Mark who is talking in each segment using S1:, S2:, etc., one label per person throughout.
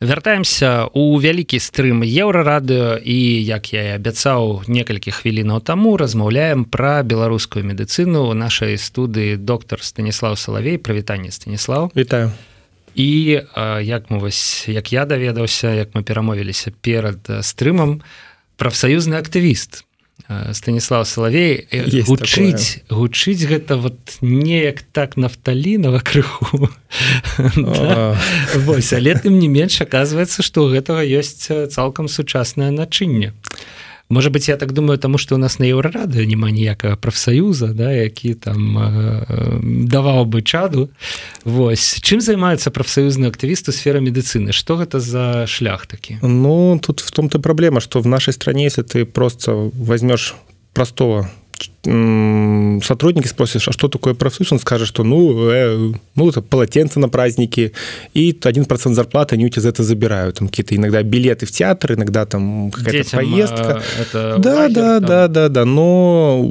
S1: вяртаемся у вялікі стрым еўрарадыо і як я і абяцаў некалькі хвілінаў таму размаўляем пра беларускую медыцыну у нашай студыі доктор станіслав салавей. Прывітанне станіслав
S2: вітаю.
S1: І як мы вось як я даведаўся як мы перамовіліся перад стрымам прафсаюзны актывіст станіслав салавей гучыць гучыць гэта вот неяк так нафталінова крыху Вось але тым не менш аказваецца што у гэтага ёсць цалкам сучаснае начынне может быть я так думаю тому что у нас на еўрарады няма ніякага прафсаюза да які там э, даваў бы чаду. Вось чым займаецца прафсаюзны актывіст у сферы медыцыны что гэта за шлях такі
S2: ну тут в том-то проблема что в нашей стране если ты просто возьмешь простого сотрудники спросишь, а что такое профсоюз, он скажет, что ну, э, ну это полотенце на праздники, и один процент зарплаты они у тебя за это забирают. Там какие-то иногда билеты в театр, иногда там какая-то поездка.
S1: Это
S2: да,
S1: лагерь,
S2: да,
S1: там.
S2: да, да, да, но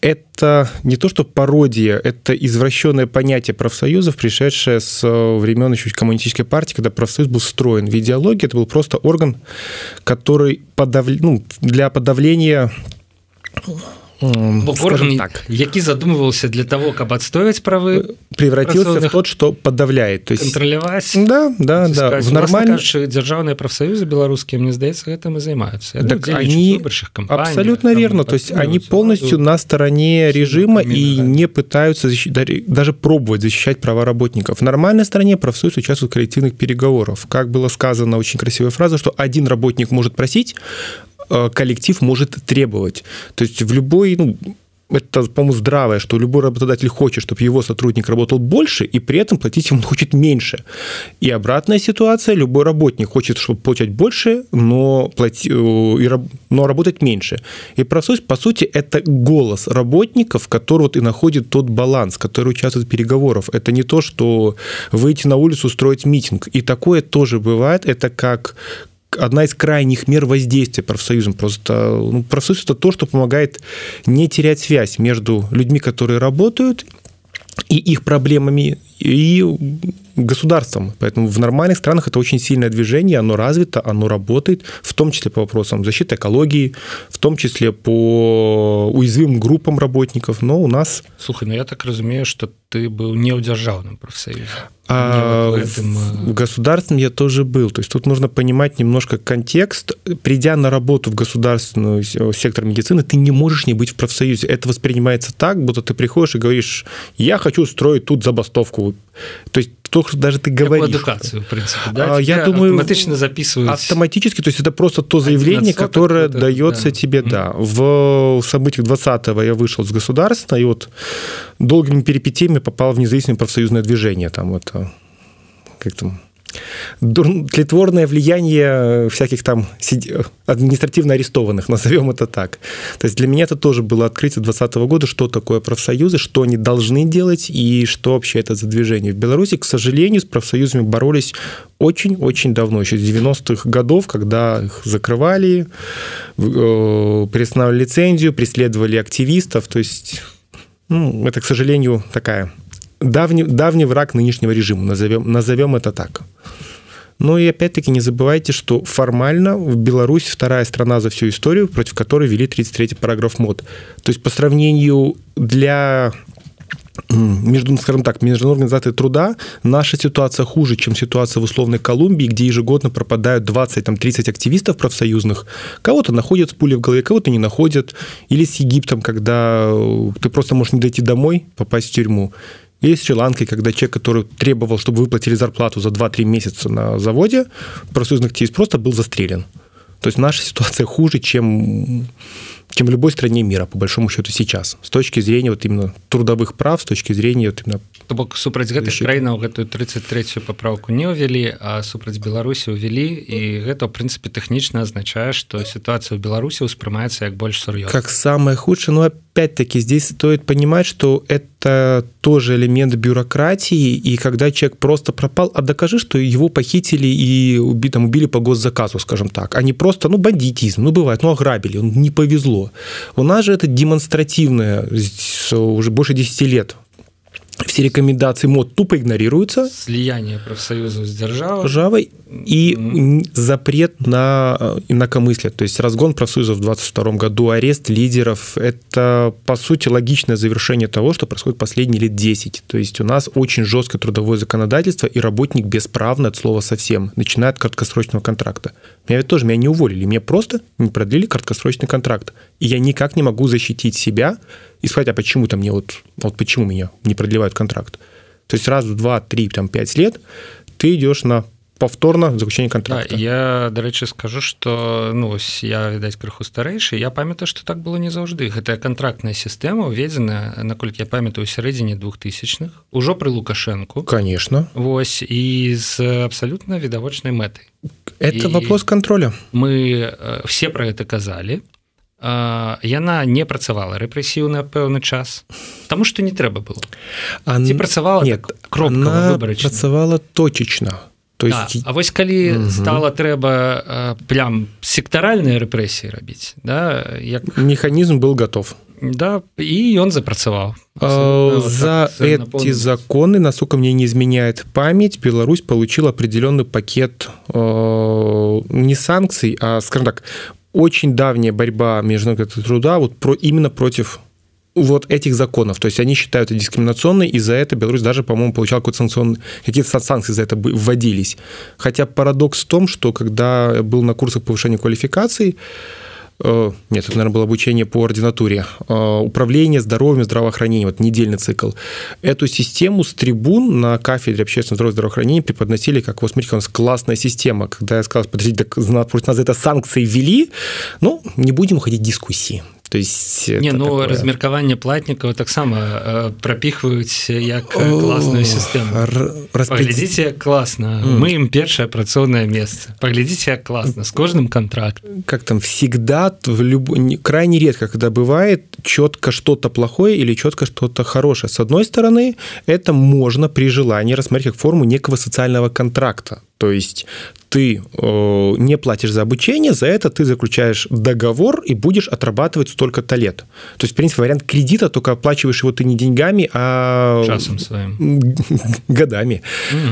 S2: это не то, что пародия, это извращенное понятие профсоюзов, пришедшее с времен еще коммунистической партии, когда профсоюз был встроен в идеологию, это был просто орган, который подав... ну, для подавления
S1: орган так. які задумывался для того каб отстоять правы
S2: превратился в тот что подавляет. То есть
S1: контроляваць
S2: да да да в нормально
S1: дзяржаўные профсоюзы беларускія мне здаецца гэтым и занимаются.
S2: Так они абсолютно верно. То есть они полностью на стороне режима и не пытаются защищать даже пробовать защищать права работников. В нормальной стране профсоюз участвует коллективных переговоров как было сказано очень красивая фраза что один работник может просить коллектив может требовать. То есть в любой, ну, это, по-моему, здравое, что любой работодатель хочет, чтобы его сотрудник работал больше, и при этом платить ему хочет меньше. И обратная ситуация, любой работник хочет, чтобы получать больше, но, плати, э, но работать меньше. И профсоюз, по сути, это голос работников, который вот и находит тот баланс, который участвует в переговорах. Это не то, что выйти на улицу, устроить митинг. И такое тоже бывает. Это как одна из крайних мер воздействия профсоюзом. Просто ну, профсоюз это то, что помогает не терять связь между людьми, которые работают, и их проблемами, и государством. Поэтому в нормальных странах это очень сильное движение, оно развито, оно работает, в том числе по вопросам защиты экологии, в том числе по уязвимым группам работников. Но у нас...
S1: Слушай, ну я так разумею, что ты был не у державном профсоюзе.
S2: А в, этом... в государственном я тоже был. То есть тут нужно понимать немножко контекст. Придя на работу в государственный сектор медицины, ты не можешь не быть в профсоюзе. Это воспринимается так, будто ты приходишь и говоришь, я хочу строить тут забастовку. То есть то, что даже ты говоришь.
S1: Эдукацию, в принципе, да?
S2: А, я думаю,
S1: автоматически записывают.
S2: Автоматически, то есть это просто то заявление, которое дается да. тебе, mm-hmm. да. В событиях 20-го я вышел с государства, и вот долгими перипетиями попал в независимое профсоюзное движение. Там это как там тлетворное влияние всяких там административно арестованных, назовем это так. То есть для меня это тоже было открытие 2020 года, что такое профсоюзы, что они должны делать и что вообще это за движение. В Беларуси, к сожалению, с профсоюзами боролись очень-очень давно, еще с 90-х годов, когда их закрывали, э, лицензию, преследовали активистов. То есть ну, это, к сожалению, такая давний, давний враг нынешнего режима, назовем, назовем это так. Ну и опять-таки не забывайте, что формально в Беларусь вторая страна за всю историю, против которой ввели 33-й параграф МОД. То есть по сравнению для между, скажем так, Международной организации труда наша ситуация хуже, чем ситуация в условной Колумбии, где ежегодно пропадают 20-30 активистов профсоюзных. Кого-то находят с пулей в голове, кого-то не находят. Или с Египтом, когда ты просто можешь не дойти домой, попасть в тюрьму. Или с Шри-Ланкой, когда человек, который требовал, чтобы выплатили зарплату за 2-3 месяца на заводе, профсоюзных активист просто был застрелен. То есть наша ситуация хуже, чем чем в любой стране мира, по большому счету, сейчас. С точки зрения вот именно трудовых прав, с точки зрения вот именно...
S1: То бок супраць гэтых краінаў гэтую 33 паправку не ўвялі а супраць беларусі ўвялі. І гэта в прынцыпе тэхнічна азначае што сітуацыя ў беларусі ўспрымаецца як больш сур'ёз
S2: как самое худшее но опять-таки здесь стоит понимать что это тоже элемент бюрократии и когда человек просто пропал а докажи что его похитили и уби там убили по госзаказу скажем так они просто ну бандитизм. Ну бывает ну ограбили. Он не повезло у нас же это демонстративное уже больше 10 лет все рекомендации МОД тупо игнорируются.
S1: Слияние профсоюза с державой.
S2: Державой и mm-hmm. запрет на э, инакомыслие. То есть разгон профсоюзов в 2022 году, арест лидеров – это, по сути, логичное завершение того, что происходит последние лет 10. То есть у нас очень жесткое трудовое законодательство, и работник бесправный от слова совсем, начиная от краткосрочного контракта. Меня ведь тоже меня не уволили, мне просто не продлили краткосрочный контракт. И я никак не могу защитить себя и сказать, а почему-то мне вот, вот почему меня не продлевают контракт. То есть раз в 2, 3, там, 5 лет ты идешь на повторно заключение контракта
S1: да, я дарэчы скажу что ну ось я відаць крыху старэйшы я памятаю что так было не заўжды гэтая контрактная сістэма уведзена наколькі я памятаю сярэдзіне двухтысячных ужо пры лукашэнку
S2: конечно
S1: Вось і з абсалютна відавочнай мэтай
S2: это і вопрос контроля
S1: мы все про это казалі Яна не працавала рэпрэсіўна пэўны час Таму што не трэба было. Не працавала
S2: нет так, кропка працавала точечна
S1: то есть да. А вось калі угу. стала трэба прям сектаральныя рэпрэсіі рабіць да
S2: як механізм был готов.
S1: Да і ён запрацаваў.
S2: За так, эти законы насколько мне не изменяет память Беларусь получил определенный пакет э, не санкций а скажем так очень давняя борьба международного труда вот про именно против вот этих законов. То есть они считают это дискриминационной, и за это Беларусь даже, по-моему, получал какой-то санкционный, какие-то санкции за это вводились. Хотя парадокс в том, что когда был на курсах повышения квалификации, нет, это, наверное, было обучение по ординатуре. Э, управление здоровьем, здравоохранением, вот недельный цикл. Эту систему с трибун на кафедре общественного здоровья и здравоохранения преподносили как, вот смотрите, у нас классная система. Когда я сказал, подождите, так нас это санкции ввели, ну, не будем уходить в дискуссии
S1: то есть не ну такое... размеркаванне платнікаў таксама э, прапіхваюць як класную сістэму распределіце класна mm. мы ім першае працоўнае месца паглядзіце як класна с кожным контракт
S2: как там всегда в люб... крайне редко когда бывает четко что-то плохое или четко что-то хорошее. С одной стороны это можно при желании рассмотреть как форму некого социального контракта то есть ты э, не платишь за обучение, за это ты заключаешь договор и будешь отрабатывать столько-то лет. То есть, в принципе, вариант кредита, только оплачиваешь его ты не деньгами, а
S1: часом своим.
S2: годами.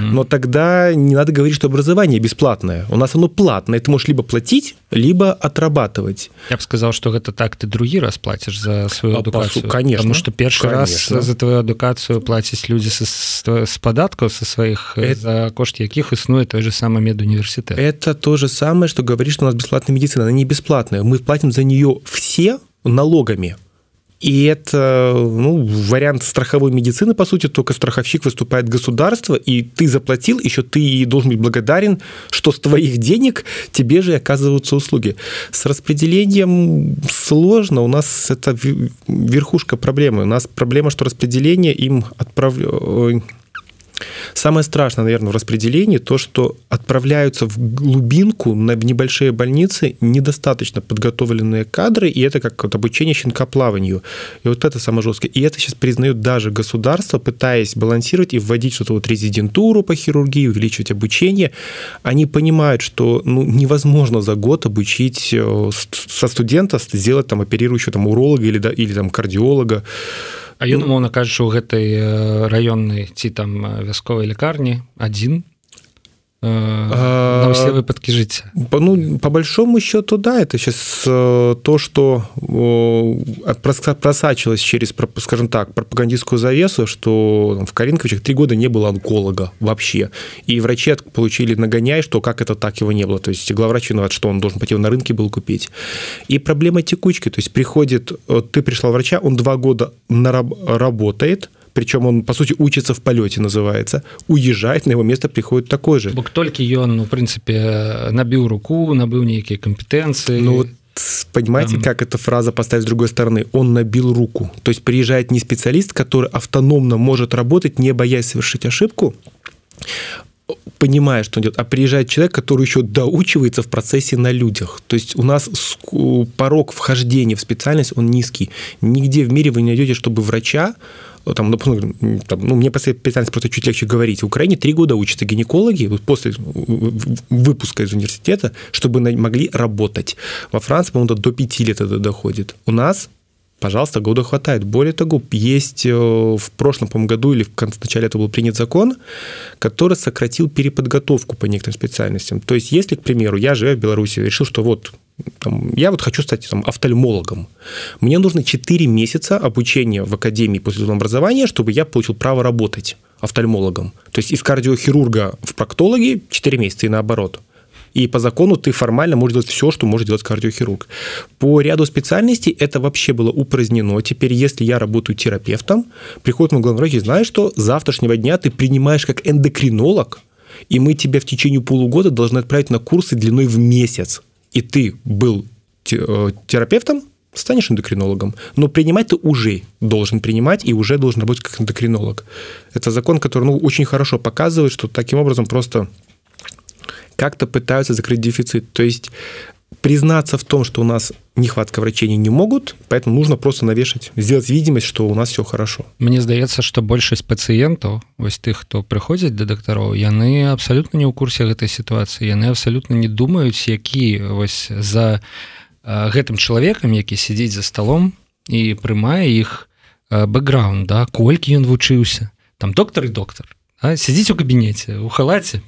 S2: Но тогда не надо говорить, что образование бесплатное. У нас оно платное. Ты можешь либо платить, либо отрабатывать.
S1: Я бы сказал, что это так ты другие раз платишь за свою адукацию.
S2: Конечно.
S1: Потому что первый конечно. раз за твою адукацию платить люди с, с, с податков, со своих, это... за кошт яких існует той же самый медуниверситет
S2: университет. Это то же самое, что говорит, что у нас бесплатная медицина. Она не бесплатная. Мы платим за нее все налогами. И это ну, вариант страховой медицины, по сути, только страховщик выступает государство, и ты заплатил, еще ты должен быть благодарен, что с твоих денег тебе же оказываются услуги. С распределением сложно, у нас это верхушка проблемы. У нас проблема, что распределение им отправляют Самое страшное, наверное, в распределении то, что отправляются в глубинку на небольшие больницы недостаточно подготовленные кадры, и это как вот обучение щенкоплаванию. И вот это самое жесткое. И это сейчас признают даже государство, пытаясь балансировать и вводить что-то вот резидентуру по хирургии, увеличивать обучение. Они понимают, что ну, невозможно за год обучить э, со студента сделать там оперирующего там уролога или, да, или там кардиолога.
S1: А ён умоўна кажучы у гэтай раённай ці там вясковай лікарні адзін на все выпадки жить.
S2: ну по большому счету да это сейчас э, то что просачивалось через скажем так пропагандистскую завесу что в Каринковичах три года не было онколога вообще. И врачи получили нагоняй что как это так его не было. То есть главврач виноват что он должен пойти на рынке был купить. И проблема текучки. То есть приходит ты пришла врача он два года на работает причем он по сути учится в полете называется уезжает на его место приходит такой же
S1: бок только ён ну, в принципе набіў руку набыў нейкіе компетенции
S2: ну вот понимаете там... как эта фраза поставить с другой стороны он набил руку то есть приезжает не специалист который автономно может работать не боясь совершить ошибку понимая, что он идет, а приезжает человек, который еще доучивается в процессе на людях. То есть у нас порог вхождения в специальность, он низкий. Нигде в мире вы не найдете, чтобы врача там, например, там, ну, мне по специальности просто чуть легче говорить. В Украине три года учатся гинекологи после выпуска из университета, чтобы могли работать. Во Франции, по-моему, до пяти лет это доходит. У нас пожалуйста, года хватает. Более того, есть э, в прошлом по году или в начале это был принят закон, который сократил переподготовку по некоторым специальностям. То есть, если, к примеру, я, живя в Беларуси, решил, что вот там, я вот хочу стать там, офтальмологом. Мне нужно 4 месяца обучения в академии после образования, чтобы я получил право работать офтальмологом. То есть из кардиохирурга в проктологи 4 месяца и наоборот – и по закону ты формально можешь делать все, что может делать кардиохирург. По ряду специальностей это вообще было упразднено. Теперь, если я работаю терапевтом, приходит мой главный врач и знает, что с завтрашнего дня ты принимаешь как эндокринолог, и мы тебя в течение полугода должны отправить на курсы длиной в месяц. И ты был э, терапевтом, станешь эндокринологом. Но принимать ты уже должен принимать и уже должен работать как эндокринолог. Это закон, который ну, очень хорошо показывает, что таким образом просто как-то пытаются закрыть дефицит. То есть признаться в том, что у нас нехватка врачей не могут, поэтому нужно просто навешать, сделать видимость, что у нас все хорошо.
S1: Мне здаецца, что большасць пацыентаў вось тых, хто прыходзіць да дактароў, яны абсалютна не ў курсе гэтай сітуацыі, яны абсалютна не думаюць, які вось за гэтым чалавекам, які сядзіць за столом і прымае іх бэкграунд, да, колькі ён вучыўся, там доктор і доктор. сядзіць у кабінеце у халаце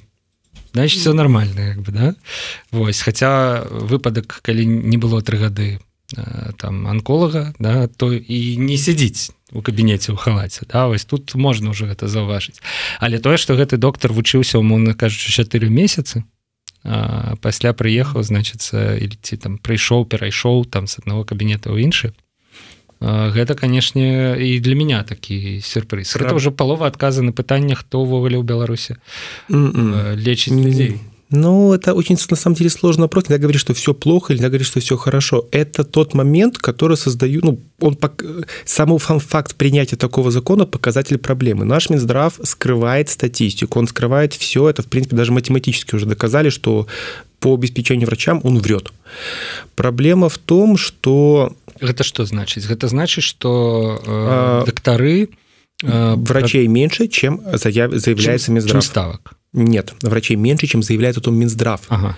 S1: значит все нормально як бы да? Вось хотя выпадак калі не было тры гады там анколага да то і не сядзіць у кабінеце ў халаце да? Вось тут можна уже гэта заўважыць але тое что гэты доктор вучыўся умоўна кажучы чатыры месяцы пасля прыехаў значыцца ці там прыйшоў перайшоў там с аднаго кабінета ў іншы гэта канешне і для меня такі сюрпрыз Раб... это уже палова адказа на пытаннях хто ўвогуле ў беларусе лечыць людзей
S2: Ну, это очень, на самом деле, сложный вопрос. Нельзя говорить, что все плохо, или нельзя говорить, что все хорошо. Это тот момент, который создаю, ну, он, самый факт принятия такого закона – показатель проблемы. Наш Минздрав скрывает статистику, он скрывает все это, в принципе, даже математически уже доказали, что по обеспечению врачам он врет. Проблема в том, что
S1: гэта что значыць? Гэта значыць что э, дактары
S2: э, врачей меньше чем заяв заявляется
S1: Минздрав. ставок?
S2: Нет врачей меньше чем заявляет о том Минздрав. Ага.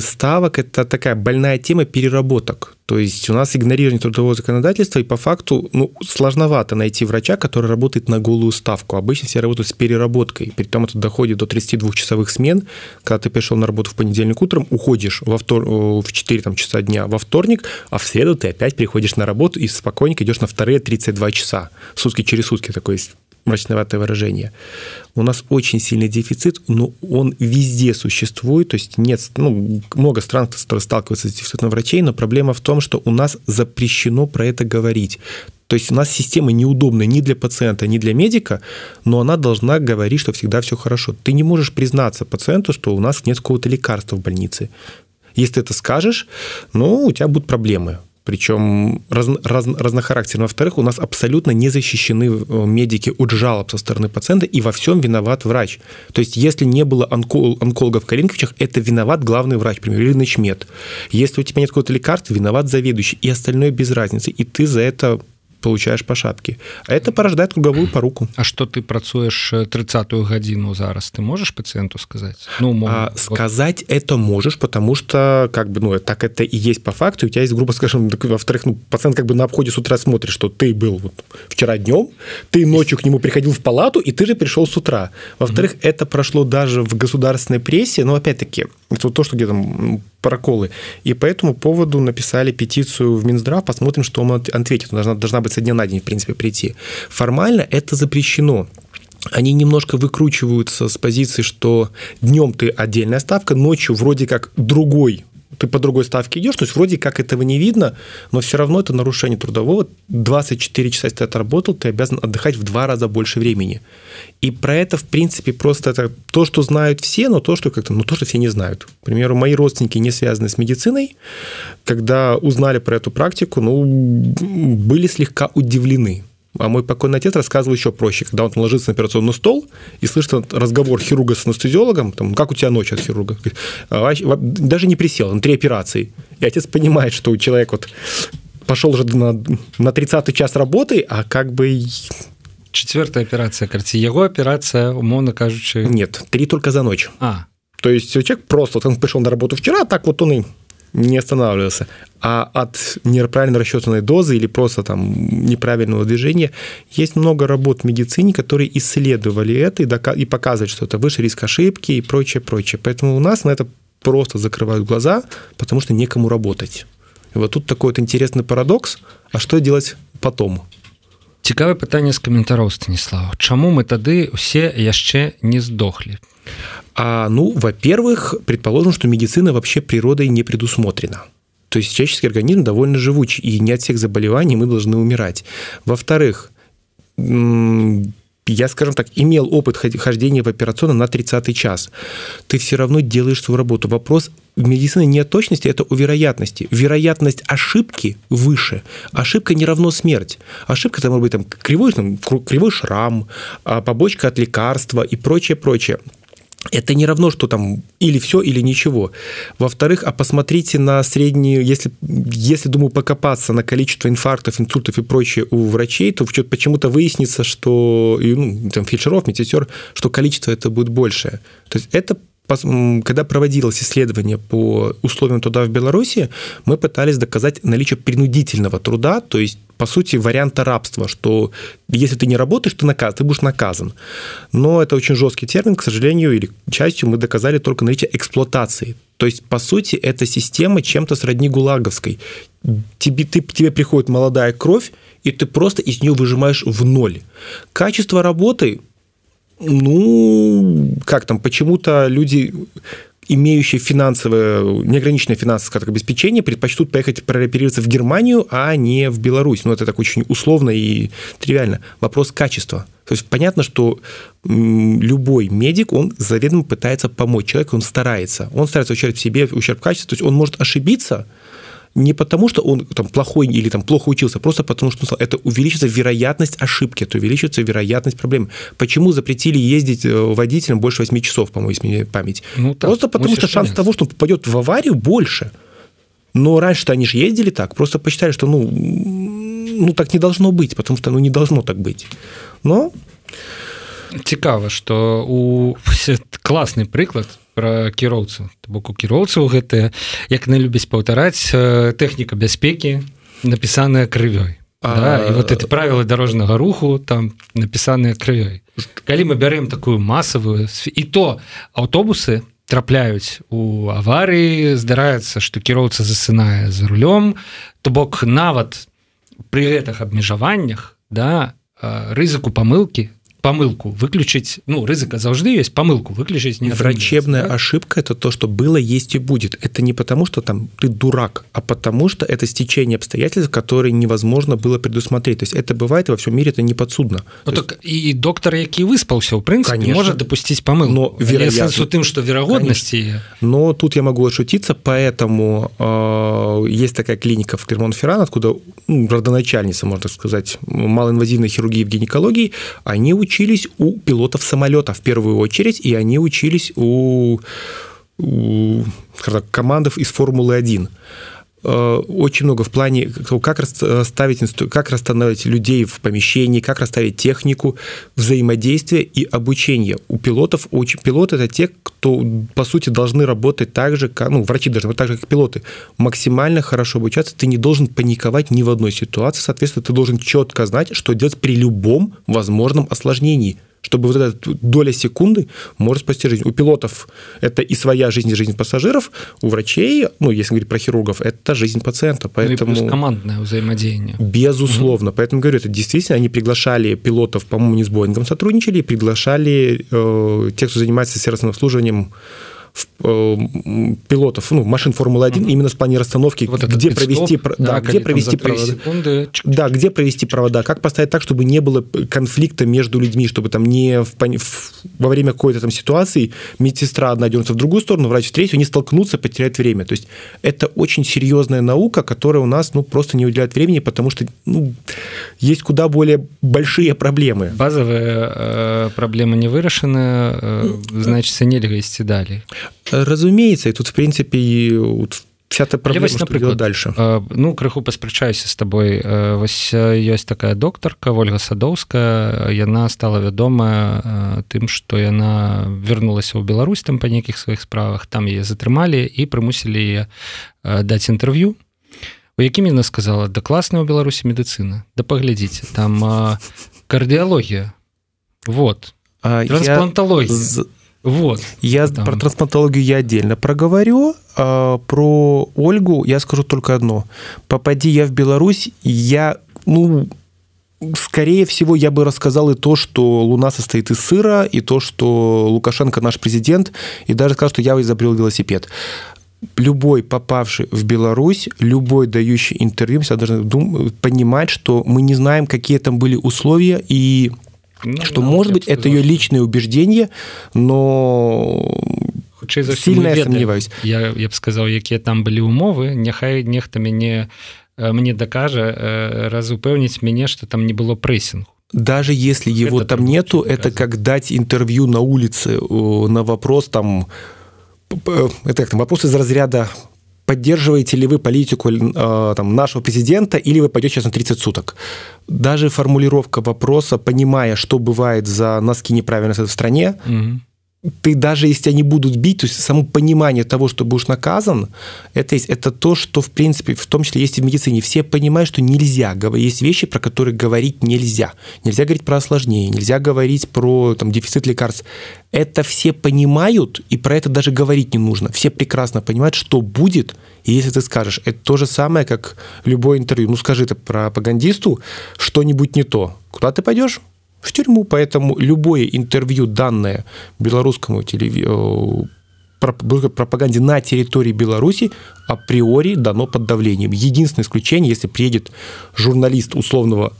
S2: ставок это такая больная тема переработок то есть у нас игнорирование трудового законодательства, и по факту ну, сложновато найти врача, который работает на голую ставку. Обычно все работают с переработкой. При том это доходит до 32-часовых смен. Когда ты пришел на работу в понедельник утром, уходишь во втор... в 4 там, часа дня во вторник, а в среду ты опять приходишь на работу и спокойненько идешь на вторые 32 часа. Сутки через сутки такой мрачноватое выражение. У нас очень сильный дефицит, но он везде существует. То есть нет, ну, много стран, сталкиваются с дефицитом врачей, но проблема в том, что у нас запрещено про это говорить. То есть у нас система неудобная ни для пациента, ни для медика, но она должна говорить, что всегда все хорошо. Ты не можешь признаться пациенту, что у нас нет какого-то лекарства в больнице. Если ты это скажешь, ну, у тебя будут проблемы причем раз, раз, разнохарактерно. Во-вторых, у нас абсолютно не защищены э, медики от жалоб со стороны пациента, и во всем виноват врач. То есть, если не было онкол, онкологов в Калинковичах, это виноват главный врач, например, или начмед. Если у тебя нет какого-то лекарства, виноват заведующий, и остальное без разницы. И ты за это получаешь по шапке. А это порождает круговую поруку.
S1: А что ты працуешь 30-ю гадзіну зараз ты можешь пациенту сказать?
S2: Ну мол, а, вот... сказать это можешь потому что как бы ну так это и есть по факту. У тебя есть грубо скажем во-вторых ну, пациент как бы на обходе с утра смотрит что ты был вот вчера днем ты ночью к нему приходил в палату и ты же пришел с утра. Во-вторых угу. это прошло даже в государственной прессе но опять-таки это вот то что где-то проколы. И по этому поводу написали петицию в Минздрав, посмотрим, что он ответит. Должна, должна быть со дня на день, в принципе, прийти. Формально это запрещено они немножко выкручиваются с позиции, что днем ты отдельная ставка, ночью вроде как другой ты по другой ставке идешь, то есть вроде как этого не видно, но все равно это нарушение трудового. 24 часа, если ты отработал, ты обязан отдыхать в два раза больше времени. И про это, в принципе, просто это то, что знают все, но то, что как-то, ну, то, что все не знают. К примеру, мои родственники, не связанные с медициной, когда узнали про эту практику, ну, были слегка удивлены. А мой покойный отец рассказывал еще проще, когда он ложится на операционный стол и слышит разговор хирурга с анестезиологом, там, как у тебя ночь от хирурга? «А, даже не присел, на три операции. И отец понимает, что человек вот пошел уже на, на 30-й час работы, а как бы
S1: четвертая операция карці его операция умовно кажучи
S2: нет три только за ночь
S1: а
S2: то есть человек просто вот он пришел на работу вчера так вот он и не останавливался. А от неправильно рассчитанной дозы или просто там неправильного движения есть много работ в медицине, которые исследовали это и, и показывают, что это выше риск ошибки и прочее, прочее. Поэтому у нас на это просто закрывают глаза, потому что некому работать. И вот тут такой вот интересный парадокс. А что делать потом?
S1: Цікаве пытанне з каментароў станіслава Чаму мы тады усе яшчэ не сдохлі
S2: А, ну во-первых предположим что медицина вообще природой не предусмотрена то есть человеческий организм довольно живучий и не от всех заболеваний мы должны умирать во-вторых я, скажем так, имел опыт хождения в операционном на 30 час. Ты все равно делаешь свою работу. Вопрос медицины не о точности, это о вероятности. Вероятность ошибки выше. Ошибка не равно смерть. Ошибка это может быть там, кривой, там, кривой шрам, а, побочка от лекарства и прочее, прочее это не равно, что там или все, или ничего. Во-вторых, а посмотрите на среднюю, если, если, думаю, покопаться на количество инфарктов, инсультов и прочее у врачей, то почему-то выяснится, что, ну, там, фельдшеров, медсестер, что количество это будет большее. То есть это когда проводилось исследование по условиям труда в Беларуси, мы пытались доказать наличие принудительного труда, то есть по сути, варианта рабства, что если ты не работаешь, ты, наказ, ты будешь наказан. Но это очень жесткий термин, к сожалению, или частью мы доказали только наличие эксплуатации. То есть, по сути, эта система чем-то сродни гулаговской. Тебе, ты, тебе приходит молодая кровь, и ты просто из нее выжимаешь в ноль. Качество работы, ну, как там, почему-то люди имеющие финансовое, неограниченное финансовое обеспечение, предпочтут поехать прооперироваться в Германию, а не в Беларусь. Ну, это так очень условно и тривиально. Вопрос качества. То есть понятно, что любой медик, он заведомо пытается помочь человеку, он старается. Он старается ущерб себе, ущерб качеству. То есть он может ошибиться, не потому, что он там плохой или там плохо учился, просто потому что это увеличится вероятность ошибки, это увеличится вероятность проблем. Почему запретили ездить э, водителям больше 8 часов, по-моему, если мне память? Ну, так, просто потому что шанс того, что он попадет в аварию, больше. Но раньше-то они же ездили так, просто посчитали, что ну, ну так не должно быть, потому что ну не должно так быть. Но
S1: цікава что у класны прыклад про кіроўцу бок у кіроўцаў гэта як не любіць паўтараць тэхніка бяспекі напісаная крывёй. Да, і вот это правілы дорожнага руху там напісаныя крывёй. Калі мы бярэм такую масавую і то аўтобусы трапляюць у аварыі здараецца што кіроўца засынае за рулём то бок нават пры гэтых абмежаваннях да рызыку памылкі помылку выключить ну рызыка заўжды есть помылку выключить
S2: не врачебная да? ошибка это то что было есть и будет. Это не потому что там ты дурак а потому что это стечение обстоятельств которые невозможно было предусмотреть. То есть это бывает во всем мире это не подсудно.
S1: Ну, так есть... и доктор які выспался в принципе Конечно. может допустить помыл но вероятно. тым что вероятности.
S2: Но тут я могу ошутиться поэтому э, есть такая клиника в Клермон Ферран откуда ну, родоначальница можно сказать малоинвазивной хирургии в гинекологии. Они учат учились у пилотов самолета в первую очередь, и они учились у, у командов из Формулы-1 э, очень много в плане как расставить как расстановить людей в помещении как расставить технику взаимодействие и обучение у пилотов очень пилоты это те кто по сути должны работать так же как ну, врачи должны так же как пилоты. Максимально хорошо обучаться ты не должен паниковать ни в одной ситуации. Соответственно ты должен четко знать что делать при любом возможном осложнении чтобы вот эта доля секунды может спасти жизнь. У пилотов это и своя жизнь, и жизнь пассажиров, у врачей, ну, если говорить про хирургов, это жизнь пациента. Поэтому...
S1: Ну и командное взаимодействие.
S2: Безусловно. Угу. Поэтому, говорю, это действительно, они приглашали пилотов, по-моему, не с Боингом сотрудничали, приглашали э, тех, кто занимается сервисным обслуживанием Э, пилотов, ну, машин Формулы-1 угу. именно в плане расстановки, вот где провести, да, да, где провести провода, секунды, да, где провести провода, как поставить так, чтобы не было конфликта между людьми, чтобы там не в, в, во время какой-то там ситуации медсестра одна дернется в другую сторону, врач в третью, они столкнутся, потеряют время. То есть это очень серьезная наука, которая у нас ну, просто не уделяет времени, потому что ну, есть куда более большие проблемы.
S1: Базовые э, проблемы не вырашены, э, значит, нельзя вести далее.
S2: Разумеется, и тут, в принципе, вот вся та проблема, вось, напрыклад, дальше.
S1: ну крыху паспрачаюся з табой вось ёсць такая доктарка ольга садоўская яна стала вядомая тым што яна вярнулася ў Беларусь там па нейкіх сваіх справах там яе затрымалі і прымусілі яе даць інтэрв'ю у якім яна сказала да класная ў беларусі медыцына да паглядзіце там кардыалогія вот. Трансплантологія.
S2: я... Вот. Я там. про трансплантологию я отдельно проговорю. А про Ольгу я скажу только одно. Попади я в Беларусь, я, ну, скорее всего, я бы рассказал и то, что Луна состоит из сыра, и то, что Лукашенко наш президент, и даже сказал, что я изобрел велосипед. Любой попавший в Беларусь, любой дающий интервью, всегда должен понимать, что мы не знаем, какие там были условия, и что, да, может быть, это ее личное убеждение, но
S1: сильно я сомневаюсь. Я, я б сказал, якія там былі умовы, няхай нехта мяне мне дакажа раз упэўніць мяне, что там не было прессингу.
S2: Даже если его это там нету, это как дать интервью на улице на вопрос там, это как там вопрос из разряда поддерживаете ли вы политику э, там, нашего президента или вы пойдете сейчас на 30 суток. Даже формулировка вопроса, понимая, что бывает за носки неправильно в стране, угу ты даже если не будут бить, то есть само понимание того, что будешь наказан, это, есть, это то, что, в принципе, в том числе есть и в медицине. Все понимают, что нельзя. Есть вещи, про которые говорить нельзя. Нельзя говорить про осложнение, нельзя говорить про там, дефицит лекарств. Это все понимают, и про это даже говорить не нужно. Все прекрасно понимают, что будет, и если ты скажешь, это то же самое, как любое интервью. Ну, скажи ты пропагандисту что-нибудь не то. Куда ты пойдешь? В тюрьму, поэтому любое интервью, данное белорусскому телеви... Э, пропаганде на территории Беларуси априори дано под давлением. Единственное исключение, если приедет журналист условного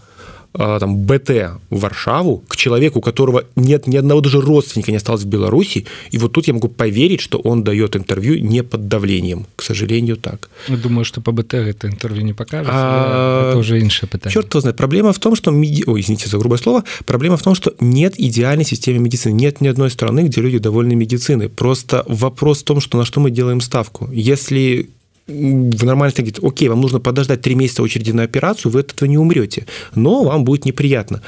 S2: там, БТ в Варшаву к человеку, у которого нет ни одного даже родственника не осталось в Беларуси, и вот тут я могу поверить, что он дает интервью не под давлением. К сожалению, так.
S1: Я думаю, что по БТ это интервью не покажет. А... Это уже иншее питание.
S2: Черт его знает. Проблема в том, что... Меди... Ой, извините за грубое слово. Проблема в том, что нет идеальной системы медицины. Нет ни одной страны, где люди довольны медициной. Просто вопрос в том, что на что мы делаем ставку. Если в нормальной говорит, окей, вам нужно подождать три месяца очереди на операцию, вы от этого не умрете, но вам будет неприятно.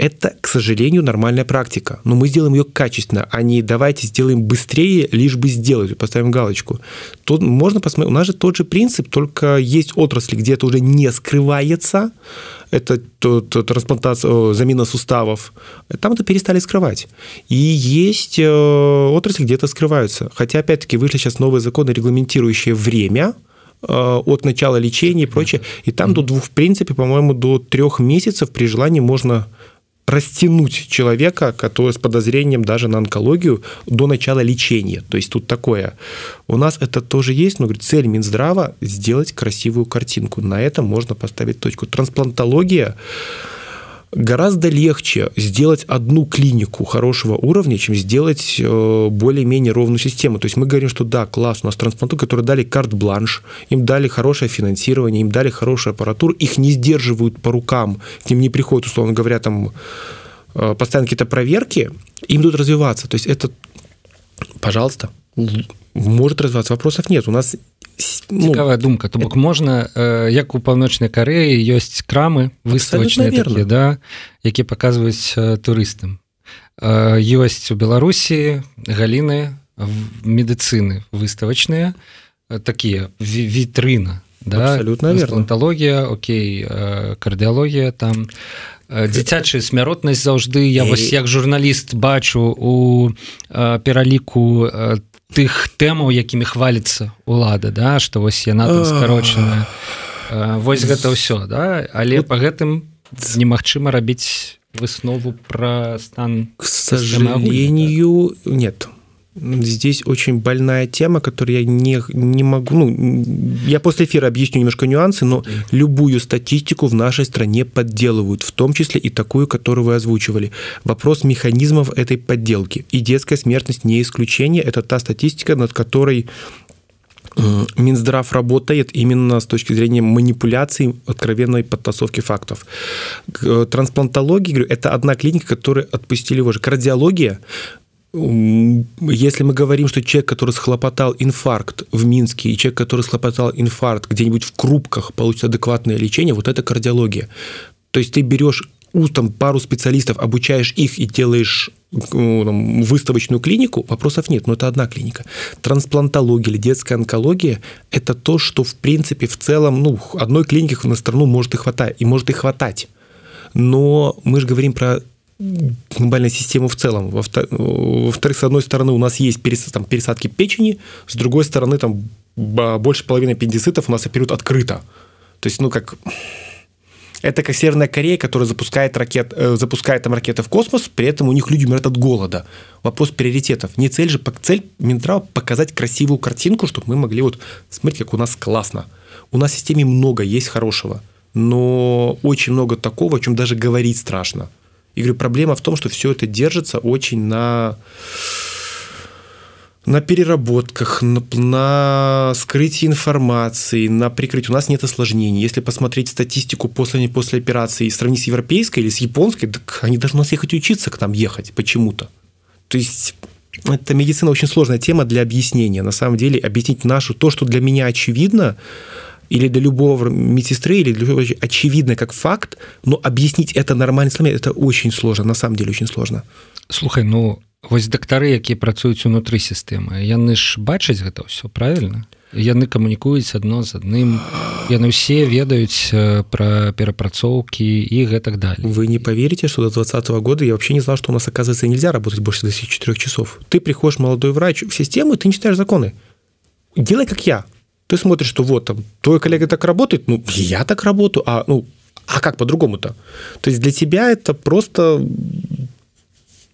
S2: Это, к сожалению, нормальная практика. Но мы сделаем ее качественно, а не давайте сделаем быстрее, лишь бы сделать, поставим галочку. Тут можно посмотреть, у нас же тот же принцип, только есть отрасли, где это уже не скрывается, это трансплантация, замена суставов, там это перестали скрывать. И есть э, отрасли, где это скрываются. Хотя, опять-таки, вышли сейчас новые законы, регламентирующие время, э, от начала лечения и прочее. И там до двух, в принципе, по-моему, до трех месяцев при желании можно растянуть человека, который с подозрением даже на онкологию до начала лечения. То есть тут такое. У нас это тоже есть, но говорит, цель Минздрава – сделать красивую картинку. На этом можно поставить точку. Трансплантология гораздо легче сделать одну клинику хорошего уровня, чем сделать э, более-менее ровную систему. То есть мы говорим, что да, класс, у нас трансплантологи, которые дали карт-бланш, им дали хорошее финансирование, им дали хорошую аппаратуру, их не сдерживают по рукам, к ним не приходят, условно говоря, там э, постоянно какие-то проверки, им будут развиваться. То есть это, пожалуйста, может развиваться, вопросов нет. У нас
S1: цікавая ну, думка. То бок можна як у паўночнай кареі ёсць крамы выставачныя такія да які паказваюць турыстам ёсць у беларусі галіны медыцыны выставачныя такія вітрына да. Анталогія Окей кардыалогія там. Дзіцячая смяротнасць заўжды я вось як журналіст бачу у пераліку там тых тэмаў якімі хваліцца лада да что вось яна скарочаная. Вось гэта ўсё да. Але по гэтым немагчыма рабіць выснову про стан
S2: к сожалению нет здесь очень больная тема, которую я не, не могу... Ну, я после эфира объясню немножко нюансы, но любую статистику в нашей стране подделывают, в том числе и такую, которую вы озвучивали. Вопрос механизмов этой подделки. И детская смертность не исключение. Это та статистика, над которой Минздрав работает именно с точки зрения манипуляции, откровенной подтасовки фактов. Трансплантология, говорю, это одна клиника, которую отпустили уже. Кардиология если мы говорим, что человек, который схлопотал инфаркт в Минске, и человек, который схлопотал инфаркт где-нибудь в Крупках, получит адекватное лечение, вот это кардиология. То есть ты берешь там пару специалистов, обучаешь их и делаешь ну, выставочную клинику, вопросов нет, но это одна клиника. Трансплантология или детская онкология – это то, что, в принципе, в целом, ну, одной клиники на страну может и хватать, и может и хватать. Но мы же говорим про глобальную систему в целом. Во-вторых, с одной стороны, у нас есть там, пересадки печени, с другой стороны, там больше половины аппендицитов у нас оперируют открыто. То есть, ну, как это как Северная Корея, которая запускает, ракет, э, запускает там ракеты в космос, при этом у них люди умирают от голода. Вопрос приоритетов. Не цель же, цель Минтрава показать красивую картинку, чтобы мы могли вот смотреть, как у нас классно. У нас в системе много есть хорошего, но очень много такого, о чем даже говорить страшно. И говорю, проблема в том, что все это держится очень на на переработках, на, на скрытии информации, на прикрытии. У нас нет осложнений. Если посмотреть статистику после, после операции и сравнить с европейской или с японской, так они должны у нас ехать учиться к нам ехать почему-то. То есть это медицина очень сложная тема для объяснения. На самом деле объяснить нашу, то, что для меня очевидно, или для любого медсестры, или для любого очевидно как факт, но объяснить это нормально словами, это очень сложно, на самом деле очень сложно.
S1: Слухай, ну вось дактары якія працуюць унутры сістэмы яны ж бачаць гэта ўсё правильно яны камунікуюць адно з адным яны ўсе ведаюць про перапрацоўкі і гэтак далее
S2: вы не поверите что до двадцатого года я вообще не знал что у нас оказывается нельзя работать больше до четырех часов ты приходишь молодой врач в систему ты не читаешь законы делай как я ты смотришь что вот там твой коллега так работает ну я так работаю а ну а как по-другому-то то есть для тебя это просто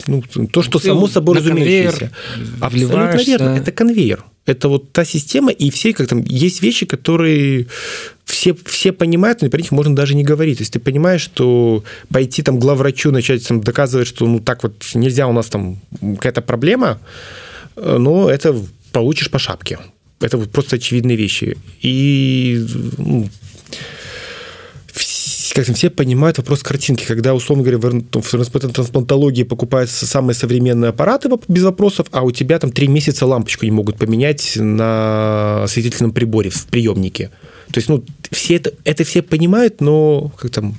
S2: ну, то, что само собой разумеющееся. Абсолютно верно. Это конвейер. Это вот та система, и все, как там, есть вещи, которые все, все понимают, но про них можно даже не говорить. То есть ты понимаешь, что пойти там главврачу, начать там, доказывать, что ну так вот нельзя, у нас там какая-то проблема, э, но это получишь по шапке. Это вот просто очевидные вещи. И ну, как все понимают вопрос картинки, когда, условно говоря, в трансплантологии покупаются самые современные аппараты без вопросов, а у тебя там три месяца лампочку не могут поменять на осветительном приборе в приемнике. То есть, ну, все это, это все понимают, но как там,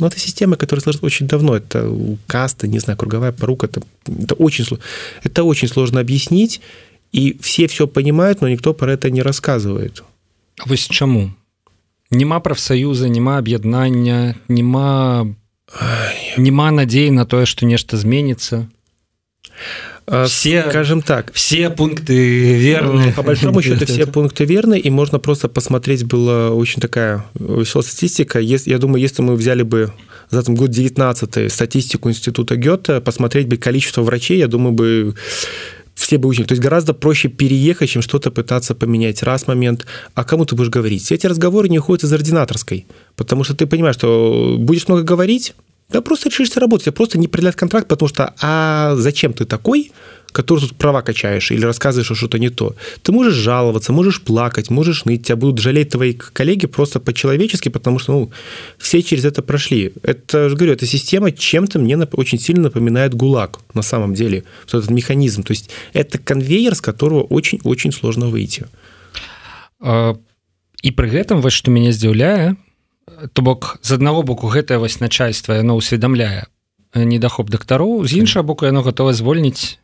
S2: ну, это система, которая сложилась очень давно. Это каста, не знаю, круговая порука. Это, это, очень, это очень сложно объяснить. И все все понимают, но никто про это не рассказывает.
S1: А вы с чему? няма прафсаюза няма аб'яднання няма няма надзеі на тое что нешта зменится
S2: все скажем так
S1: все пункты верны
S2: по большому счету все пункты верны и можно просто посмотреть была очень такая веселая статистика я думаю если мы взяли бы за там год 19 статистику института гёте посмотреть бы количество врачей я думаю бы все бы учили. То есть гораздо проще переехать, чем что-то пытаться поменять. Раз момент. А кому ты будешь говорить? Все эти разговоры не уходят из ординаторской. Потому что ты понимаешь, что будешь много говорить, да просто решишься работать, а просто не продлять контракт, потому что а зачем ты такой, который тут права качаешь или рассказываешь, что что-то не то. Ты можешь жаловаться, можешь плакать, можешь ныть, тебя будут жалеть твои коллеги просто по-человечески, потому что ну, все через это прошли. Это, же говорю, эта система чем-то мне очень сильно напоминает ГУЛАГ на самом деле, вот этот механизм. То есть это конвейер, с которого очень-очень сложно выйти.
S1: І пры гэтым вось што мяне здзіўляе то бок з аднаго боку гэтае вось начальства яно ўсведамляе недахоп дактароў з іншага боку яно гатова звольніць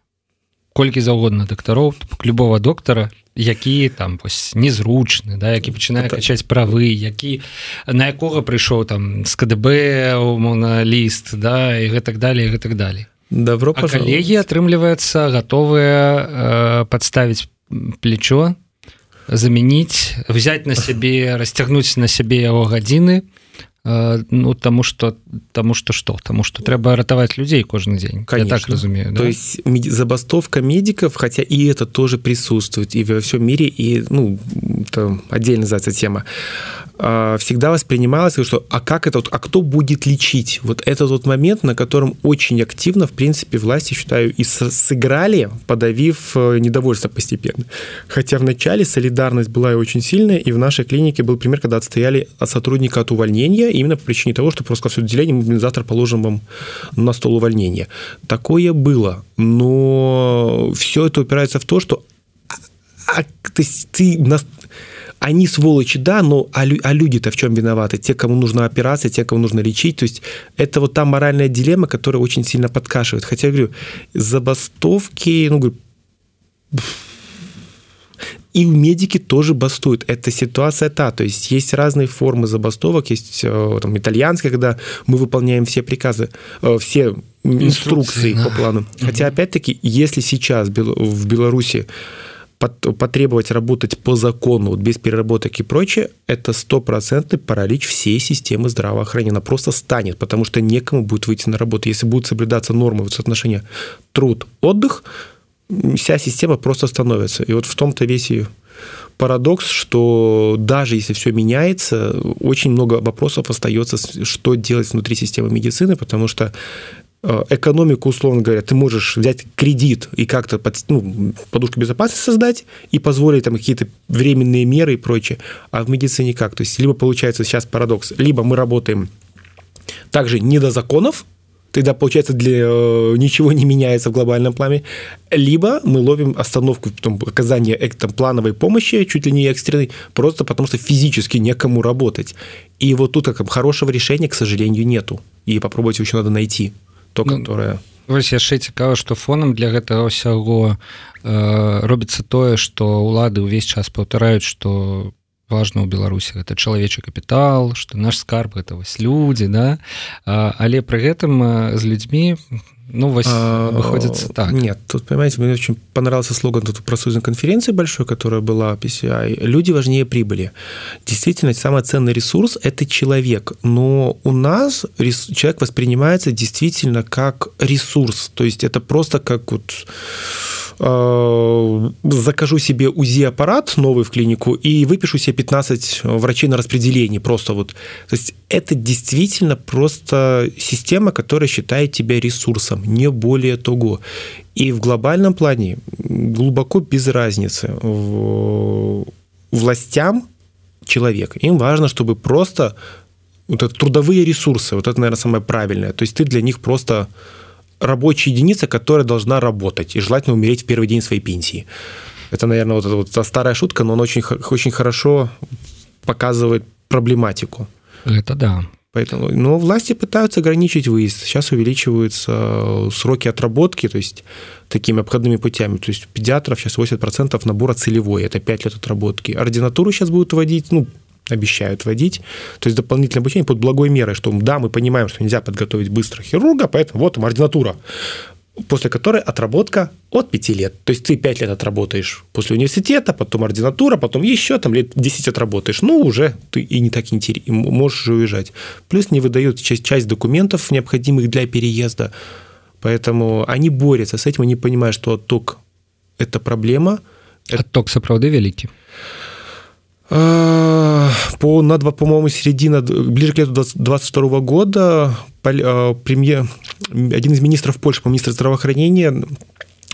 S1: колькі заўгодна дактароў любого доктара які там вось незручны да які пачынае качаць правы які на якога прыйшоў там з КДБ умоўна ліст да і гэтак далее гэтак далее
S2: добро
S1: калегі атрымліваецца гатовыя э, подставіць плечо замяніць взять на сябе расцягнуць на сябе яго гадзіны ну тому что тому что что тому что трэба ратаваць людзей кожны дзень
S2: Конечно. так разумею то да? есть забастовка медиков хотя и это тоже присутствует и во всем мире и ну отдельно называется тема, а, всегда воспринималось, что а как это, а кто будет лечить? Вот это тот момент, на котором очень активно, в принципе, власти, считаю, и сыграли, подавив э, недовольство постепенно. Хотя вначале солидарность была и очень сильная, и в нашей клинике был пример, когда отстояли от сотрудника от увольнения, именно по причине того, что просто все отделение завтра положим вам на стол увольнения. Такое было, но все это упирается в то, что а, то есть ты они сволочи, да, но а, а люди-то в чем виноваты? Те, кому нужна операция, те, кому нужно лечить. То есть это вот та моральная дилемма, которая очень сильно подкашивает. Хотя, я говорю, забастовки, ну, говорю, и медики тоже бастуют. Это ситуация та. То есть есть разные формы забастовок. Есть э, там, итальянская, когда мы выполняем все приказы, э, все инструкции, инструкции да. по плану. Хотя, опять-таки, если сейчас в Беларуси потребовать работать по закону, вот без переработок и прочее, это стопроцентный паралич всей системы здравоохранения. Она просто станет, потому что некому будет выйти на работу. Если будут соблюдаться нормы вот соотношения труд-отдых, вся система просто становится. И вот в том-то весь и парадокс, что даже если все меняется, очень много вопросов остается, что делать внутри системы медицины, потому что Э, экономику, условно говоря, ты можешь взять кредит и как-то под, ну, подушку безопасности создать и позволить там какие-то временные меры и прочее. А в медицине как? То есть либо получается сейчас парадокс, либо мы работаем также не до законов, тогда, получается, для э, ничего не меняется в глобальном плане. Либо мы ловим остановку потом, оказания там, плановой помощи, чуть ли не экстренной, просто потому что физически некому работать. И вот тут как хорошего решения, к сожалению, нету. И попробовать еще надо найти то ну, которое
S1: вось яшчэ цікава што фонам для гэтага ўсяго э, робіцца тое што ўлады ўвесь час паўтараюць што важно ў беларусі гэта чалавечы капітал што наш скарб это вось людзі да а, але пры гэтым з людзьмі ну, вот а, выходит так.
S2: Нет, тут, понимаете, мне очень понравился слоган тут профсоюзной конференции большой, которая была PCI. Люди важнее прибыли. Действительно, самый ценный ресурс – это человек. Но у нас человек воспринимается действительно как ресурс. То есть это просто как вот Э, закажу себе УЗИ-аппарат новый в клинику и выпишу себе 15 врачей на распределении. Просто вот. То есть это действительно просто система, которая считает тебя ресурсом, не более того. И в глобальном плане глубоко без разницы. Властям человек, им важно, чтобы просто вот это трудовые ресурсы, вот это, наверное, самое правильное. То есть ты для них просто рабочая единица, которая должна работать, и желательно умереть в первый день своей пенсии. Это, наверное, вот эта вот старая шутка, но она очень, очень хорошо показывает проблематику.
S1: Это да.
S2: Поэтому, но власти пытаются ограничить выезд. Сейчас увеличиваются э, сроки отработки, то есть такими обходными путями. То есть педиатров сейчас 80% набора целевой, это 5 лет отработки. Ординатуру сейчас будут вводить, ну, обещают вводить. То есть дополнительное обучение под благой мерой, что да, мы понимаем, что нельзя подготовить быстро хирурга, поэтому вот там ординатура, после которой отработка от 5 лет. То есть ты 5 лет отработаешь после университета, потом ординатура, потом еще там лет 10 отработаешь. Ну, уже ты и не так интересно, можешь уезжать. Плюс не выдают часть, часть документов, необходимых для переезда. Поэтому они борются с этим, они понимают, что отток – это проблема.
S1: Отток сапраўды вялікі
S2: по на два по-моему середина ближе к лету 22 года премьер один из министров Польши по министр здравоохранения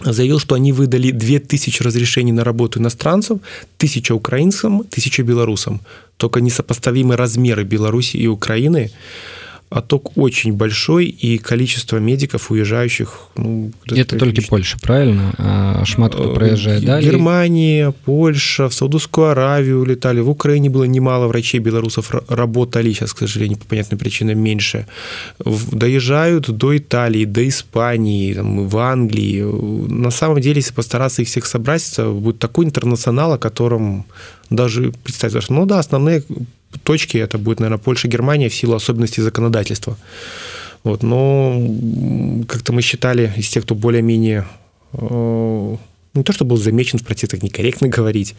S2: заявил, что они выдали 2000 разрешений на работу иностранцев, 1000 украинцам, 1000 белорусам. Только несопоставимые размеры Беларуси и Украины отток очень большой, и количество медиков, уезжающих...
S1: Ну, это только Польша, правильно? А шмат кто проезжает
S2: далее? Германия, Польша, в Саудовскую Аравию улетали. В Украине было немало врачей белорусов работали, сейчас, к сожалению, по понятным причинам меньше. Доезжают до Италии, до Испании, там, в Англии. На самом деле, если постараться их всех собрать, будет такой интернационал, о котором даже представить. Ну да, основные точки это будет, наверное, Польша, Германия в силу особенностей законодательства. Вот, но как-то мы считали из тех, кто более-менее э, не то, что был замечен в протестах, некорректно говорить,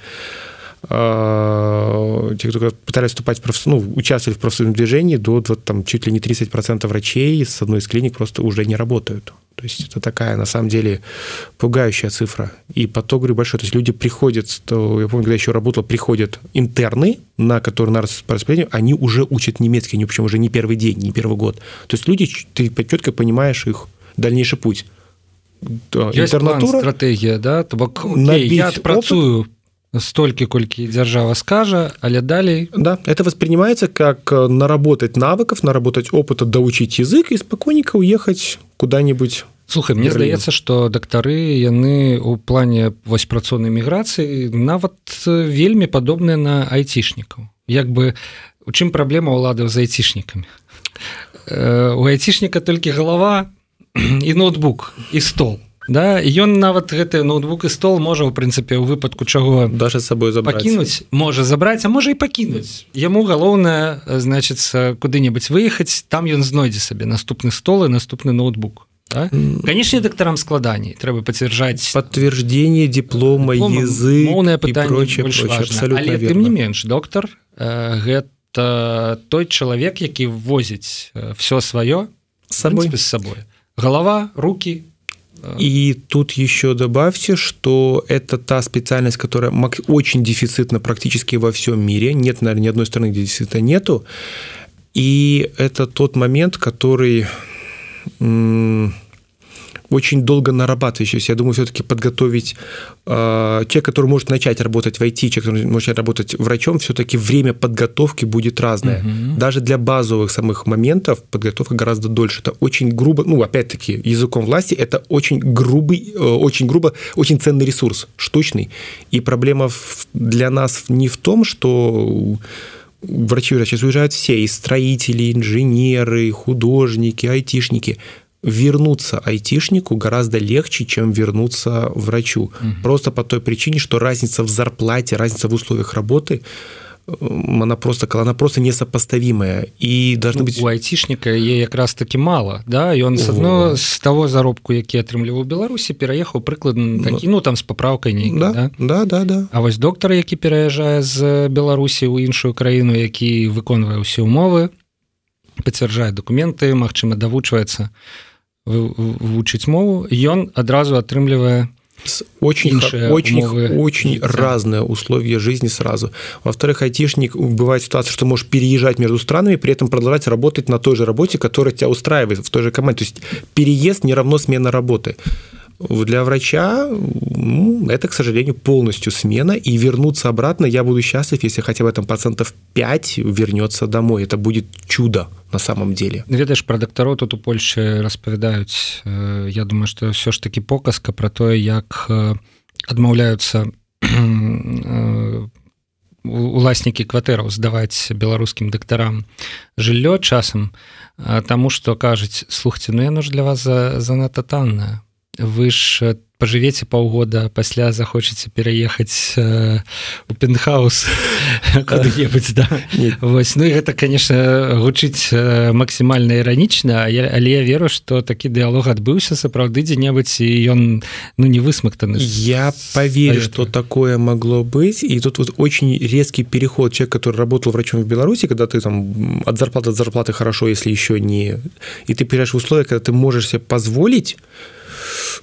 S2: те, кто пытались вступать в проф... ну, участвовали в профсоюзном движении, до там, чуть ли не 30% врачей с одной из клиник просто уже не работают. То есть это такая, на самом деле, пугающая цифра. И поток, говорю, большой. То есть люди приходят, то, я помню, когда еще работал, приходят интерны, на которые на распределение, они уже учат немецкий, они причем уже не первый день, не первый год. То есть люди, ты четко понимаешь их дальнейший путь.
S1: Интернатура... стратегія да? То бок, окей, я працую опыт, столькі колькі дзяржава скажа але далей
S2: да это воспринимается как э, наработать навыков наработать опыта доучить язык и спокойненько уехать куда-нибудь
S1: слухай мне здаецца что дактары яны у плане вось працоўнай міграцыі нават э, вельмі падобныя на айцішнікаў як бы у чым праблема ўладаў з айцішнікамі э, у айцішніка толькі галава і ноутбук і стол да ён нават гэты ноутбук і стол можа у прынцыпе у выпадку чаго
S2: даже с собой
S1: пакінуць можа забраць а можа і пакінуць. Яму галоўнае значыцца куды-небудзь выехаць там ён знойдзе сабе наступны стол і наступны ноутбук да? канешне дактарам складаней. Трэба пацвярджаць
S2: подтверждение диплома язык
S1: моўнае пытанне абсолютно тым не менш доктор э, гэта той чалавек які возіць э, все сваё
S2: сабой.
S1: с сабой. Голова руки
S2: И тут еще добавьте, что это та специальность, которая очень дефицитна практически во всем мире. Нет, наверное, ни одной страны, где дефицита нету. И это тот момент, который очень долго нарабатывающийся. Я думаю, все-таки подготовить э, человек, который может начать работать в IT, человек, который может начать работать врачом, все-таки время подготовки будет разное. Угу. Даже для базовых самых моментов подготовка гораздо дольше. Это очень грубо, ну, опять-таки, языком власти, это очень грубый, э, очень грубо, очень ценный ресурс, штучный. И проблема для нас не в том, что врачи сейчас уезжают все, и строители, инженеры, художники, айтишники – вернуться айтишнику гораздо легче, чем вернуться врачу. Угу. Просто по той причине, что разница в зарплате, разница в условиях работы она просто она просто несопоставимая и должны ну, быть
S1: у айцішніка е якраз таки мало да і он с одно з того заробку які атрымліваў беларусі пераехаў прыкладна такі ну там с папраўкай не
S2: да, да? да да да
S1: А вось доктор які пераязджае з беларусі ў іншую краіну які выконвае ўсе умовы пацвярджае документы Мачыма давучваецца вывучыць мову ён адразу атрымлівае
S2: очень очень умовы очень життя. разные условия жизни сразу. Во-вторых айтишник бывает ситуация что можешь переезжать между странами при этом продолжать работать на той же работе которая тебя устраивает в той же команде. То есть переезд не равно смена работы для врача ну, это, к сожалению, полностью смена, и вернуться обратно я буду счастлив, если хотя бы там процентов 5 вернется домой. Это будет чудо на самом деле.
S1: Ведаешь, про докторов тут у Польши распавядаюць. Э, я думаю, что все ж таки показка про то, як адмаўляюцца э, уласнікі кватэраў здаваць беларускім дактарам жыллё часам таму што кажуць слухце ну яно ж для вас занадта танная вы ж пожывеце паўгода пасля захочаце пераехаць э, у пентхаус да? Вось, ну і гэта конечно гучыць э, максімальна іранічна але я веру что такі дыалог адбыўся сапраўды дзе-небудзь і ён ну не высмактаны
S2: я поверю что такое могло быть и тут вот очень резкий переход. Человек который работал врачом в беларуси когда ты там от зарплаты от зарплаты хорошо если еще не и ты перешь в условия когда ты можешь себе позволить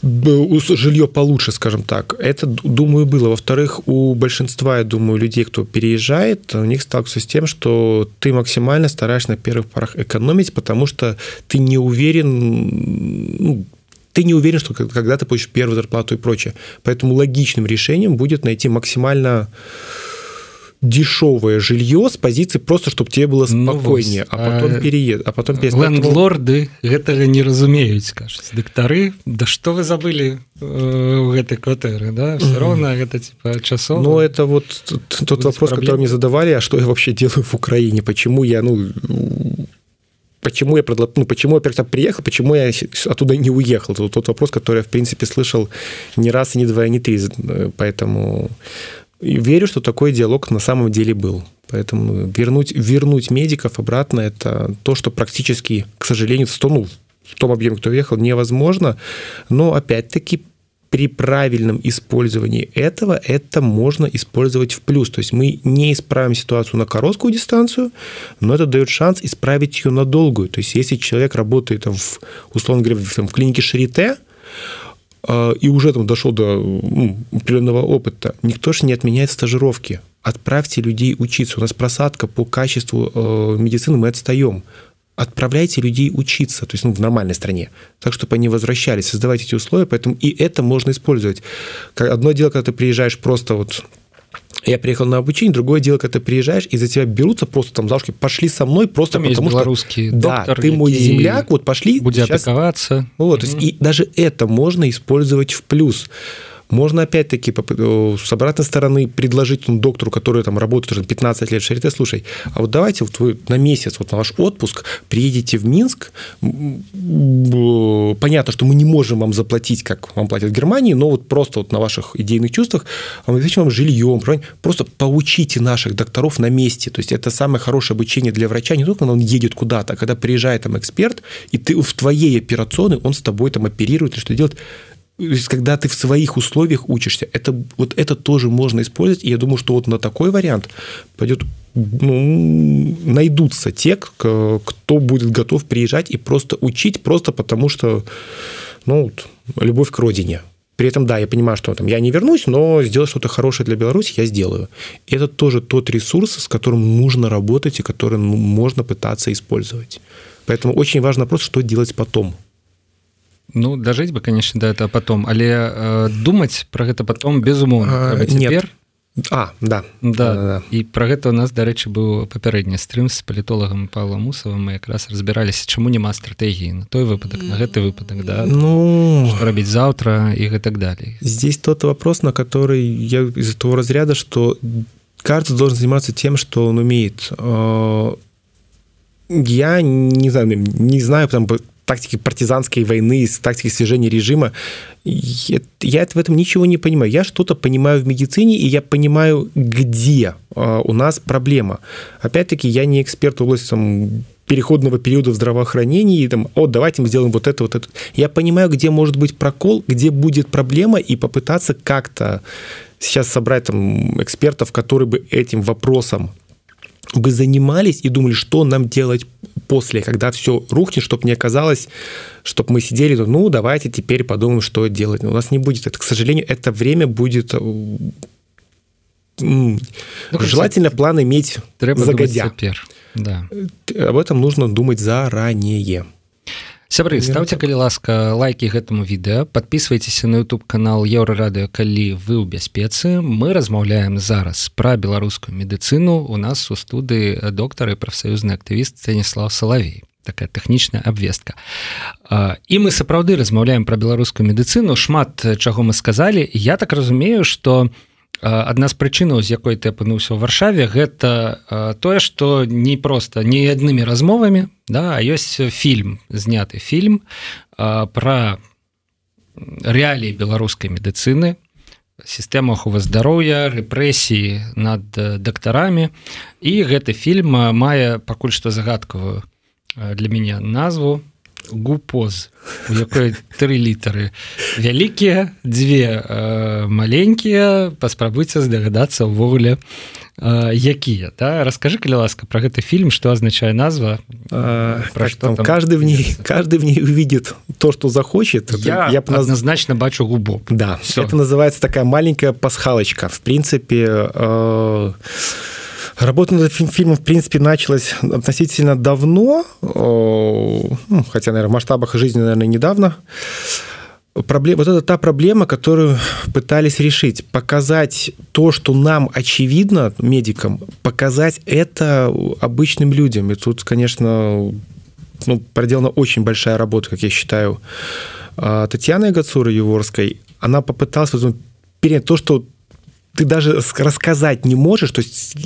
S2: жилье получше, скажем так. Это, думаю, было. Во-вторых, у большинства, я думаю, людей, кто переезжает, у них сталкиваются с тем, что ты максимально стараешься на первых порах экономить, потому что ты не уверен, ну, ты не уверен, что когда ты получишь первую зарплату и прочее. Поэтому логичным решением будет найти максимально дешевое жилье с позиции просто чтобы тебе было ну спокойнее. Ну, а потом переезд а потом
S1: лендлорды гэтага не разумеюць кажуць. Дактары Да что вы забыли э, гэтай кватэры да? Все равно гэта типа часов
S2: но это вот тот вопрос проблем. который мне задавали а что я вообще делаю в Украине? Почему я ну почему я продла... ну, почему я приехал, почему я оттуда не уехал. Это тот вопрос, который я, в принципе, слышал не раз, и не два, и не три. Э, поэтому верю, что такой диалог на самом деле был. Поэтому вернуть, вернуть медиков обратно – это то, что практически, к сожалению, ну, в том объеме, кто уехал, невозможно. Но опять-таки при правильном использовании этого это можно использовать в плюс. То есть мы не исправим ситуацию на короткую дистанцию, но это дает шанс исправить ее на долгую. То есть если человек работает, в, условно говоря, в, в клинике Шарите, и уже там дошел до ну, определенного опыта, никто же не отменяет стажировки. Отправьте людей учиться. У нас просадка по качеству э, медицины, мы отстаем отправляйте людей учиться, то есть ну, в нормальной стране, так, чтобы они возвращались, создавайте эти условия, поэтому и это можно использовать. Одно дело, когда ты приезжаешь просто вот я приехал на обучение, другое дело, когда ты приезжаешь, и за тебя берутся просто там зашки, пошли со мной просто
S1: там потому
S2: что...
S1: русский
S2: да, ты мой земляк, вот пошли.
S1: Сейчас... атаковаться.
S2: Вот, mm-hmm. то есть, и даже это можно использовать в плюс. Можно опять-таки с обратной стороны предложить ну, доктору, который там работает уже 15 лет в Шарите, слушай, а вот давайте вот вы на месяц, вот на ваш отпуск приедете в Минск, понятно, что мы не можем вам заплатить, как вам платят в Германии, но вот просто вот на ваших идейных чувствах, а мы обеспечим вам жильем, просто поучите наших докторов на месте, то есть это самое хорошее обучение для врача, не только когда он едет куда-то, а когда приезжает там эксперт, и ты в твоей операционной, он с тобой там оперирует, и что делать, то есть, когда ты в своих условиях учишься, это, вот это тоже можно использовать. И я думаю, что вот на такой вариант пойдет ну, найдутся те, кто будет готов приезжать и просто учить, просто потому что ну, любовь к родине. При этом, да, я понимаю, что там, я не вернусь, но сделать что-то хорошее для Беларуси я сделаю. Это тоже тот ресурс, с которым нужно работать и который ну, можно пытаться использовать. Поэтому очень важно просто, что делать потом.
S1: Ну дажыць бы конечно да это потом але э, думаць про гэта потом безумоўна
S2: цяпер а да
S1: да, да, да і про гэта у нас дарэчы быў папярэдні стрым з палітолагам павла мусавым мы якраз разбіраліся чаму няма стратэгіі на той выпадак на гэты выпадак да
S2: ну
S1: рабіць заўтра і гэтак далей
S2: здесь тот вопрос на который я из того разряда что каждый должен заниматься тем что он умеет э, я не знаю не знаю там тактики партизанской войны, с тактики свержения режима. Я, я в этом ничего не понимаю. Я что-то понимаю в медицине, и я понимаю, где а, у нас проблема. Опять-таки, я не эксперт в области там, переходного периода в здравоохранении, и там, о, давайте мы сделаем вот это, вот это. Я понимаю, где может быть прокол, где будет проблема, и попытаться как-то сейчас собрать там экспертов, которые бы этим вопросом бы занимались и думали, что нам делать после, когда все рухнет, чтобы не оказалось, чтобы мы сидели, ну, давайте теперь подумаем, что делать. У нас не будет это. К сожалению, это время будет ну, желательно план иметь загодя.
S1: Да.
S2: Об этом нужно думать заранее.
S1: Сябры ставце калі ласка лайки гэтаму відэа подписывайтеся на youtube канал еўрарадыо калі вы ў бяспецы. Мы размаўляем зараз пра беларускую медыцыну. У нас у студы доктары прафсаюзны актывіст станіслав салавей. Такая тэхнічная абвестка. І мы сапраўды размаўляем пра беларускую медыцыну. Шмат чаго мы сказалі. Я так разумею что у адна з прычынаў з якой ты апынуўся ў варшаве гэта тое што не проста не аднымі размовамі да а ёсць фільм зняты фільм пра рэалій беларускай медыцыны сістэма ахова здароўя рэпрэсіі над дактарамі. І гэты фільм мае пакуль што загадкавую для мяне назву гупоз у якой тры літары вялікія дзве э, маленькія паспрабуйце здагадацца ўвогуле э, якія да? Расскажы калі ласка про гэты фільм что означае назва?
S2: Э, про что там каждый в ней каждый в ней увидит то что захочет.
S1: Я, я однозначно бачу губу
S2: да Всё. это называется такая маленькая пасхалочка. В принципе э, Работа над этим фильмом, в принципе, началась относительно давно, ну, хотя, наверное, в масштабах жизни, наверное, недавно. Проблема, вот это та проблема, которую пытались решить. Показать то, что нам очевидно, медикам, показать это обычным людям. И тут, конечно, ну, проделана очень большая работа, как я считаю, а, Татьяны Гацуры Еворской. Она попыталась перед то, что ты даже рассказать не можешь, то есть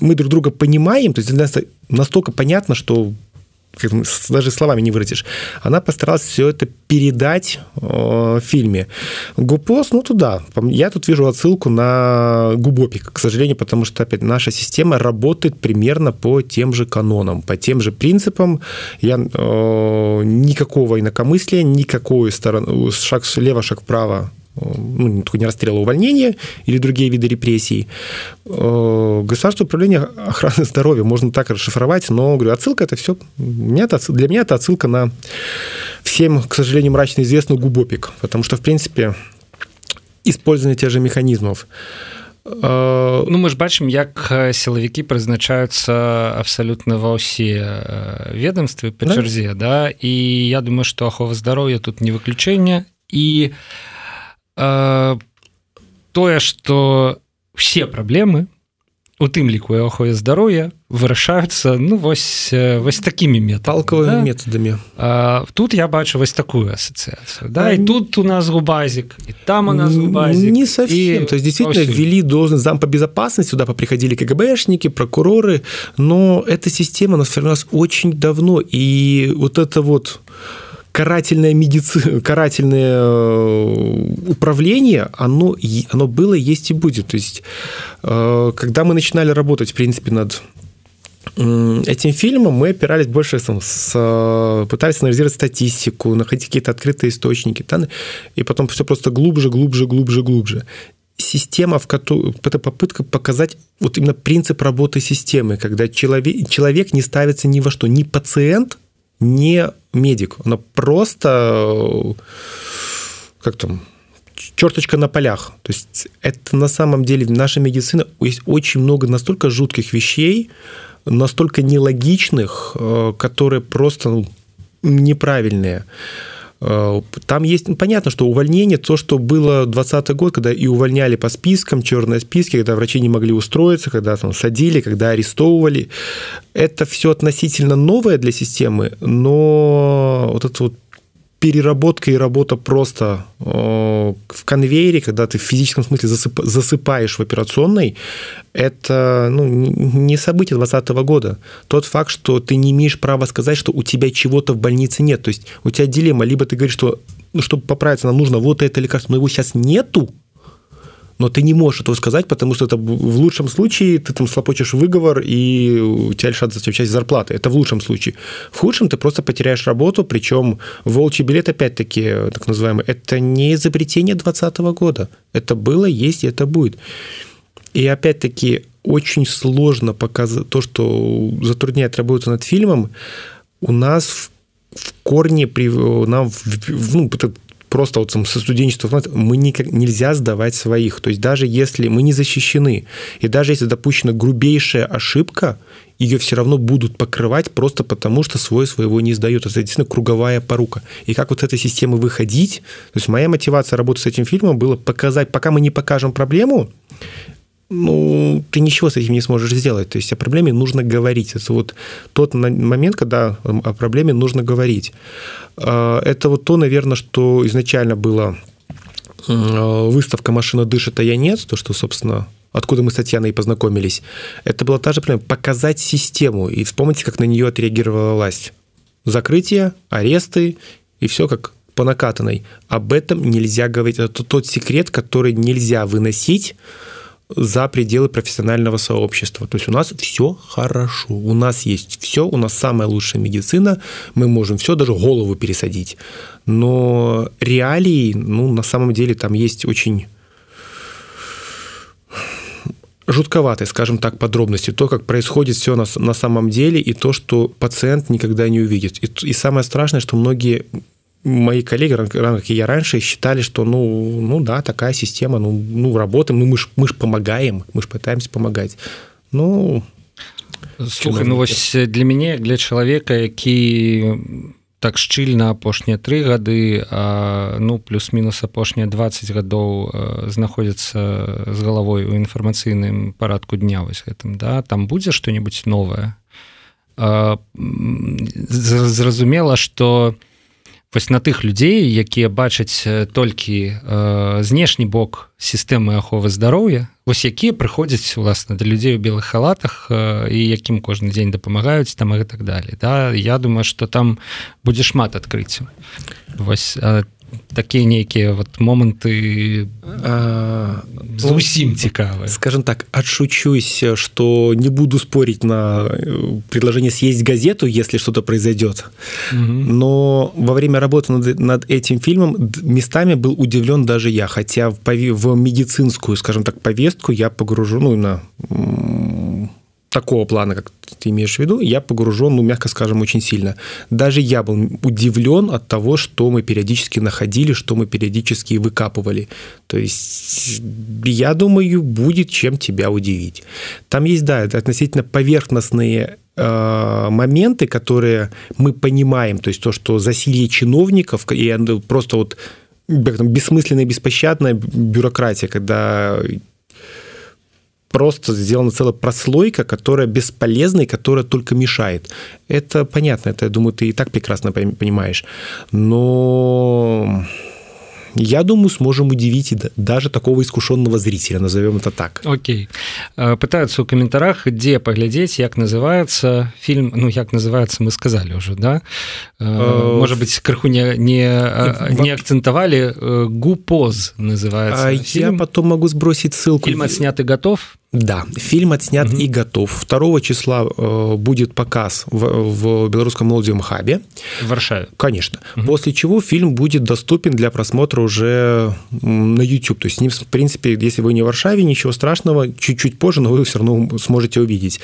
S2: мы друг друга понимаем, то есть для нас настолько понятно, что даже словами не выразишь. Она постаралась все это передать э, в фильме. Гупос, ну туда. Я тут вижу отсылку на Губопик, к сожалению, потому что опять наша система работает примерно по тем же канонам, по тем же принципам. Я э, никакого инакомыслия, никакой стороны, шаг слева, шаг вправо ну, не расстрела, а увольнения или другие виды репрессий. Государственное управление охраны здоровья можно так расшифровать, но, говорю, отсылка это все, для меня это отсылка на всем, к сожалению, мрачно известный губопик, потому что, в принципе, использование тех же механизмов.
S1: Ну мы ж бачым як сілавікі прызначаюцца абсалютна ва ўсе ведомствы па чарзе да? да і я думаю што ахова здароўя тут не выключэнне і э, тое што все праблемы у тым ліку і ахове здароўя вырашаюцца ну вось вось такімі
S2: металкавымі да? методамі
S1: тут я бачу вось такую асацыяцыю да а, і тут у нас губазик і там у нас
S2: губазик, не совсем и... то есть действительно ввели должен зам по безопасности сюда поприходили КГБшники прокуроры но эта система нас сформировалась очень давно и вот это вот карательная медицина, карательное э, управление, оно, оно было, есть и будет. То есть, э, когда мы начинали работать, в принципе, над этим фильмом мы опирались больше с, пытались анализировать статистику, находить какие-то открытые источники, да, и потом все просто глубже, глубже, глубже, глубже. Система, в которой это попытка показать вот именно принцип работы системы, когда человек, человек не ставится ни во что, ни пациент, не медик, она просто как там черточка на полях. То есть это на самом деле наша медицина есть очень много настолько жутких вещей, настолько нелогичных, э, которые просто ну, неправильные. Э, там есть, ну, понятно, что увольнение, то, что было 2020 год, когда и увольняли по спискам, черные списки, когда врачи не могли устроиться, когда там садили, когда арестовывали, это все относительно новое для системы, но вот это вот переработка и работа просто э, в конвейере, когда ты в физическом смысле засыпаешь в операционной, это ну, не событие 2020 года. Тот факт, что ты не имеешь права сказать, что у тебя чего-то в больнице нет. То есть у тебя дилемма, либо ты говоришь, что ну, чтобы поправиться, нам нужно вот это лекарство, но его сейчас нету, но ты не можешь этого сказать, потому что это в лучшем случае ты там слопочешь выговор, и у тебя лишат часть зарплаты. Это в лучшем случае. В худшем ты просто потеряешь работу, причем волчий билет, опять-таки, так называемый, это не изобретение 2020 года. Это было, есть и это будет. И опять-таки очень сложно показать то, что затрудняет работу над фильмом. У нас в, в корне при, нам ну, просто вот со студенчества мы никак, нельзя сдавать своих. То есть даже если мы не защищены, и даже если допущена грубейшая ошибка, ее все равно будут покрывать просто потому, что свой своего не сдают. Это действительно круговая порука. И как вот с этой системы выходить? То есть моя мотивация работы с этим фильмом была показать, пока мы не покажем проблему, ну, ты ничего с этим не сможешь сделать. То есть о проблеме нужно говорить. Это вот тот момент, когда о проблеме нужно говорить. А, это вот то, наверное, что изначально было выставка «Машина дышит, а я нет», то, что, собственно, откуда мы с Татьяной познакомились, это была та же проблема – показать систему. И вспомните, как на нее отреагировала власть. Закрытие, аресты и все как по накатанной. Об этом нельзя говорить. Это тот секрет, который нельзя выносить за пределы профессионального сообщества. То есть у нас все хорошо, у нас есть все, у нас самая лучшая медицина, мы можем все, даже голову пересадить. Но реалии, ну, на самом деле, там есть очень жутковатые, скажем так, подробности, то, как происходит все на, на самом деле, и то, что пациент никогда не увидит. И, и самое страшное, что многие мои коллеги, как и я раньше, считали, что ну, ну да, такая система, ну, ну работаем, ну мы ж, мы ж помогаем, мы ж пытаемся помогать. Ну,
S1: Слухай, ну вось для мяне для чалавека які так шчыльна апошнія тры гады а, ну плюс-мінус апошнія 20 гадоў знаходзяцца з галавой у інфармацыйным парадку дня вось гэтым да там будзе што-небудзь новае зразумела что у вось на тых людзей якія бачаць толькі э, знешні бок сістэмы аховы здароўя вось якія прыходзяць уласна да людзей у белых халатах э, і якім кожны дзень дапамагаюць там і так далее да? Я думаю что там будзе шмат адкрыццяў. Вось э, такія нейкія вот моманты зусім цікавы
S2: скажем так отшучусь что не буду спорить на э, предложение съесть газету если что-то произойдет угу. но во время работы над, над этим фильмом местами был удивлен даже я хотя в, в медицинскую скажем так повестку я погружу ну на такого плана, как ты имеешь в виду, я погружен, ну, мягко скажем, очень сильно. Даже я был удивлен от того, что мы периодически находили, что мы периодически выкапывали. То есть, я думаю, будет чем тебя удивить. Там есть, да, относительно поверхностные э, моменты, которые мы понимаем, то есть то, что засилье чиновников и просто вот бессмысленная, беспощадная бюрократия, когда просто сделана целая прослойка, которая бесполезна и которая только мешает. Это понятно, это, я думаю, ты и так прекрасно понимаешь. Но я думаю, сможем удивить даже такого искушенного зрителя, назовем это так.
S1: Окей. Э, пытаются в комментариях, где поглядеть, как называется фильм, ну, как называется, мы сказали уже, да? Э, э, может быть, крыху не, не, не акцентовали, «Гупоз» называется
S2: а фильм. Я потом могу сбросить ссылку.
S1: Фильм отснят и готов?
S2: Да, фильм отснят угу. и готов. 2 числа э, будет показ в, в Белорусском молодежном хабе.
S1: В Варшаве?
S2: Конечно. Угу. После чего фильм будет доступен для просмотра уже на YouTube. То есть, в принципе, если вы не в Варшаве, ничего страшного, чуть-чуть позже, но вы все равно сможете увидеть.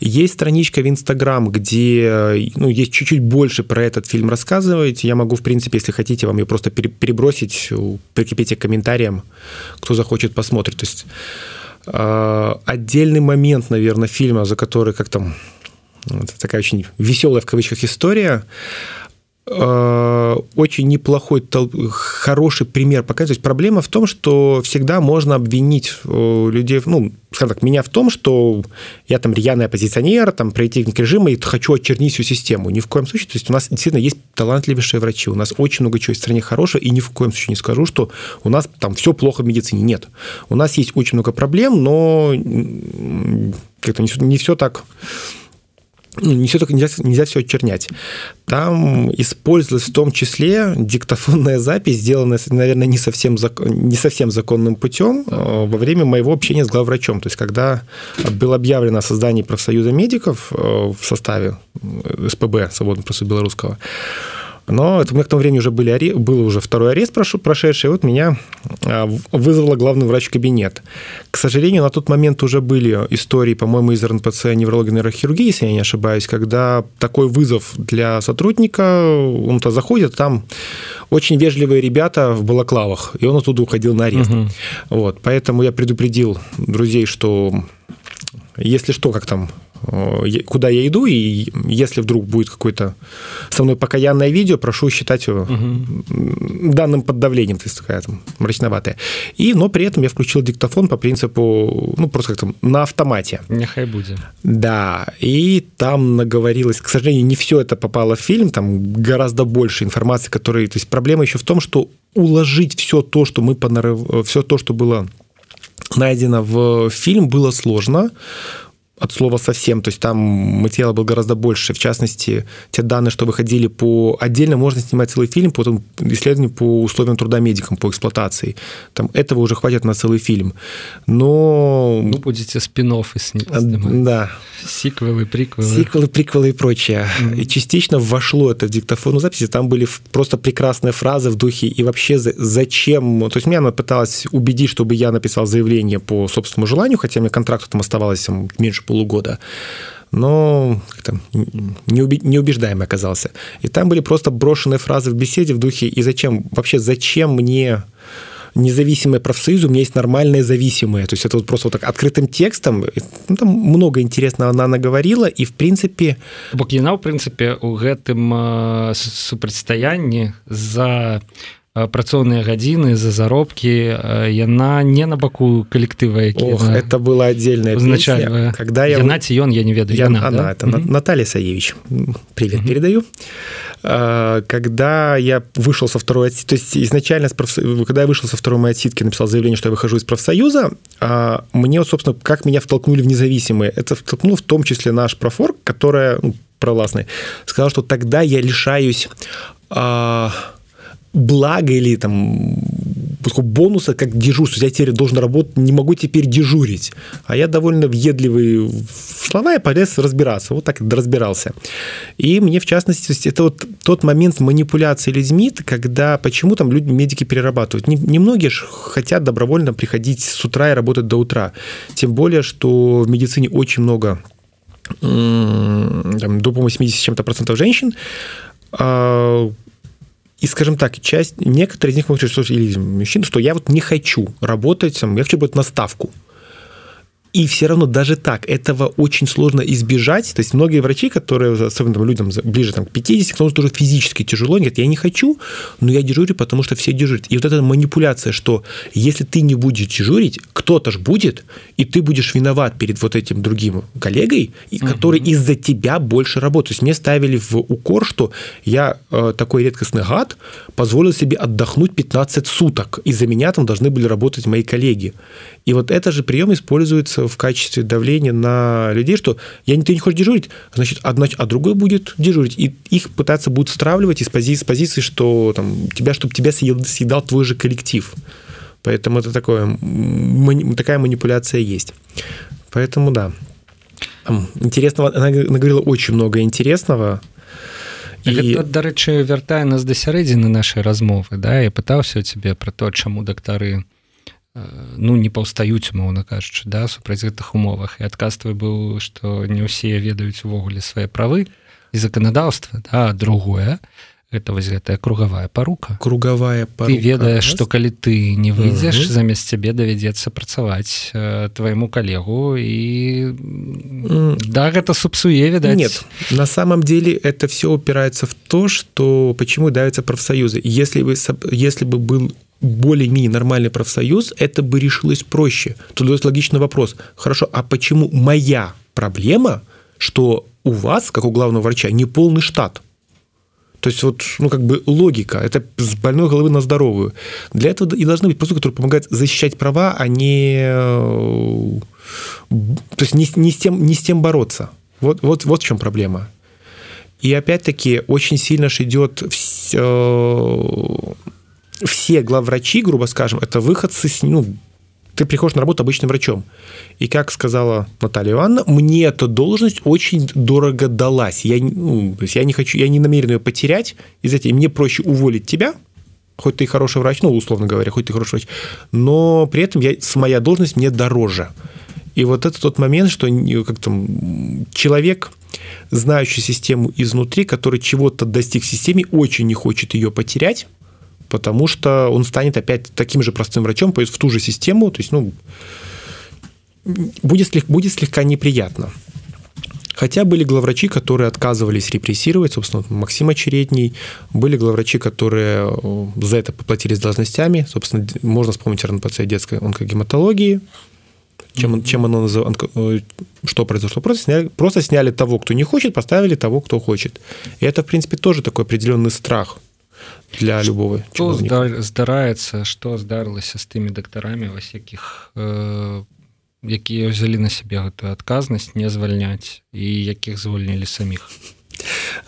S2: Есть страничка в Инстаграм, где ну, есть чуть-чуть больше про этот фильм рассказывать. Я могу, в принципе, если хотите, вам ее просто перебросить, прикрепите к комментариям, кто захочет посмотреть. То есть отдельный момент, наверное, фильма, за который как там вот, такая очень веселая в кавычках история, очень неплохой, хороший пример есть проблема в том, что всегда можно обвинить э, людей, ну, скажем так, меня в том, что я там рьяный оппозиционер, там, противник режима, и хочу очернить всю систему. Ни в коем случае. То есть у нас действительно есть талантливейшие врачи, у нас очень много чего в стране хорошего, и ни в коем случае не скажу, что у нас там все плохо в медицине. Нет. У нас есть очень много проблем, но как-то не, все так не все так нельзя, нельзя все очернять. Там использовалась в том числе диктофонная запись, сделанная, наверное, не совсем, не совсем законным путем э, во время моего общения с главврачом. То есть, когда было объявлено о создании профсоюза медиков э, в составе э, СПБ, Свободного профсоюза белорусского, но это, у меня к тому времени уже были, был уже второй арест прошедший, и вот меня а, вызвала главный врач в кабинет. К сожалению, на тот момент уже были истории, по-моему, из РНПЦ неврологии нейрохирургии, если я не ошибаюсь, когда такой вызов для сотрудника, он-то заходит, там очень вежливые ребята в балаклавах, и он оттуда уходил на арест. Угу. Вот, поэтому я предупредил друзей, что если что, как там куда я иду, и если вдруг будет какое-то со мной покаянное видео, прошу считать его угу. данным под давлением, то есть такая там мрачноватая. И, но при этом я включил диктофон по принципу, ну, просто как-то на автомате.
S1: Нехай будет.
S2: Да, и там наговорилось, к сожалению, не все это попало в фильм, там гораздо больше информации, которые, то есть проблема еще в том, что уложить все то, что мы понарыв... все то, что было найдено в фильм, было сложно от слова совсем. То есть там материала был гораздо больше. В частности, те данные, что выходили по... Отдельно можно снимать целый фильм по исследованию по условиям труда медикам, по эксплуатации. Там этого уже хватит на целый фильм. Но...
S1: Ну, будете спин-оффы
S2: снимать. Да.
S1: Сиквелы, приквелы.
S2: Сиквелы, приквелы и прочее. Mm-hmm. И частично вошло это в диктофонную записи. Там были просто прекрасные фразы в духе «и вообще зачем...» То есть меня она пыталась убедить, чтобы я написал заявление по собственному желанию, хотя мне контракт там оставалось меньше полугода но неубеждаемый оказался. И там были просто брошенные фразы в беседе в духе «и зачем? Вообще зачем мне независимые профсоюзы, у меня есть нормальные зависимые. То есть это вот просто вот так открытым текстом. Ну, там много интересного она наговорила, и в принципе...
S1: Бок в принципе, у гэтым э, супрацьстаянні за працоўныя гадзіны за заробкі яна не на баку калектыва
S2: это было отдельное
S1: означае
S2: когда я
S1: на ён я не ведаю
S2: я, яна, она, да? это угу. Наталья Саевич привет угу. передаю когда я вышел со второй то есть изначально когда я вышел со второй моей отсидки написал заявление что я выхожу из профсоюза мне вот собственно как меня втолкнули в независимые это втолкнул в том числе наш профор которая ну, провластный сказал что тогда я лишаюсь благо или там бонуса, как дежурство. Я теперь должен работать, не могу теперь дежурить. А я довольно въедливый в слова и полез разбираться. Вот так разбирался. И мне, в частности, это вот тот момент манипуляции людьми, когда почему там люди, медики перерабатывают. Немногие же хотят добровольно приходить с утра и работать до утра. Тем более, что в медицине очень много там, до, по-моему, 70 чем-то процентов женщин, а, и, скажем так, часть, некоторые из них могут сказать, что, или мужчин, что я вот не хочу работать, я хочу быть на ставку. И все равно даже так этого очень сложно избежать. То есть многие врачи, которые, особенно там, людям ближе там, к 50, кто тоже физически тяжело, они говорят, я не хочу, но я дежурю, потому что все дежурят. И вот эта манипуляция, что если ты не будешь дежурить, кто-то же будет, и ты будешь виноват перед вот этим другим коллегой, который угу. из-за тебя больше работает. То есть мне ставили в укор, что я э, такой редкостный гад, позволил себе отдохнуть 15 суток, и за меня там должны были работать мои коллеги. И вот это же прием используется в качестве давления на людей, что я не, ты не хочешь дежурить, значит, а, а другой будет дежурить. И их пытаться будут стравливать из позиции, с позиции что там, тебя, чтобы тебя съедал, съедал твой же коллектив. Поэтому это такое, такая манипуляция есть. Поэтому да. Интересного, она наговорила очень много интересного.
S1: І... Гэта, дарэчы вяртае нас да сярэдзіны нашай размовы да я пытаўся цябе пра то чаму дактары Э, ну не паўстаюць умоўна кажучы да супраць гэтых умовах і адказ твой быў што не ўсе ведаюць увогуле свае правы і заканадаўства да другое это вось гэтая кругавая парука
S2: кругавая
S1: парука. ты ведаеш што калі ты не выйдзеш угу. замест цябе давядзецца працаваць э, твайму калегу і да гэта субсуе ведаць
S2: нет на самом деле это все упирается в то что почему давятся профсоюзы если вы если бы был более-менее нормальный профсоюз, это бы решилось проще. Тут есть логичный вопрос. Хорошо, а почему моя проблема, что у вас, как у главного врача, не полный штат? То есть вот, ну, как бы логика, это с больной головы на здоровую. Для этого и должны быть процедуры, которые помогают защищать права, а не, то есть не, не, с, тем, не с тем бороться. Вот, вот, вот в чем проблема. И опять-таки очень сильно же идет все, все главврачи, грубо скажем, это выходцы, с, ну, ты приходишь на работу обычным врачом. И как сказала Наталья Ивановна, мне эта должность очень дорого далась. Я, ну, то есть я не хочу, я не намерен ее потерять. Из этого мне проще уволить тебя, хоть ты хороший врач, ну, условно говоря, хоть ты хороший врач, но при этом я, моя должность мне дороже. И вот это тот момент, что как там, человек, знающий систему изнутри, который чего-то достиг в системе, очень не хочет ее потерять, потому что он станет опять таким же простым врачом, пойдет в ту же систему, то есть, ну, будет, слег, будет слегка неприятно. Хотя были главврачи, которые отказывались репрессировать, собственно, Максим Очередний, были главврачи, которые э, за это поплатились должностями, собственно, можно вспомнить РНПЦ детской онкогематологии, чем, чем оно называлось, э, что произошло? Просто сняли, просто сняли того, кто не хочет, поставили того, кто хочет. И это, в принципе, тоже такой определенный страх для любого
S1: что здараецца что здарылася з тымі дактарамі вось якіх э, якія ўзялі на сябе гэтую адказнасць не звальняць і якіх звольнілі саміх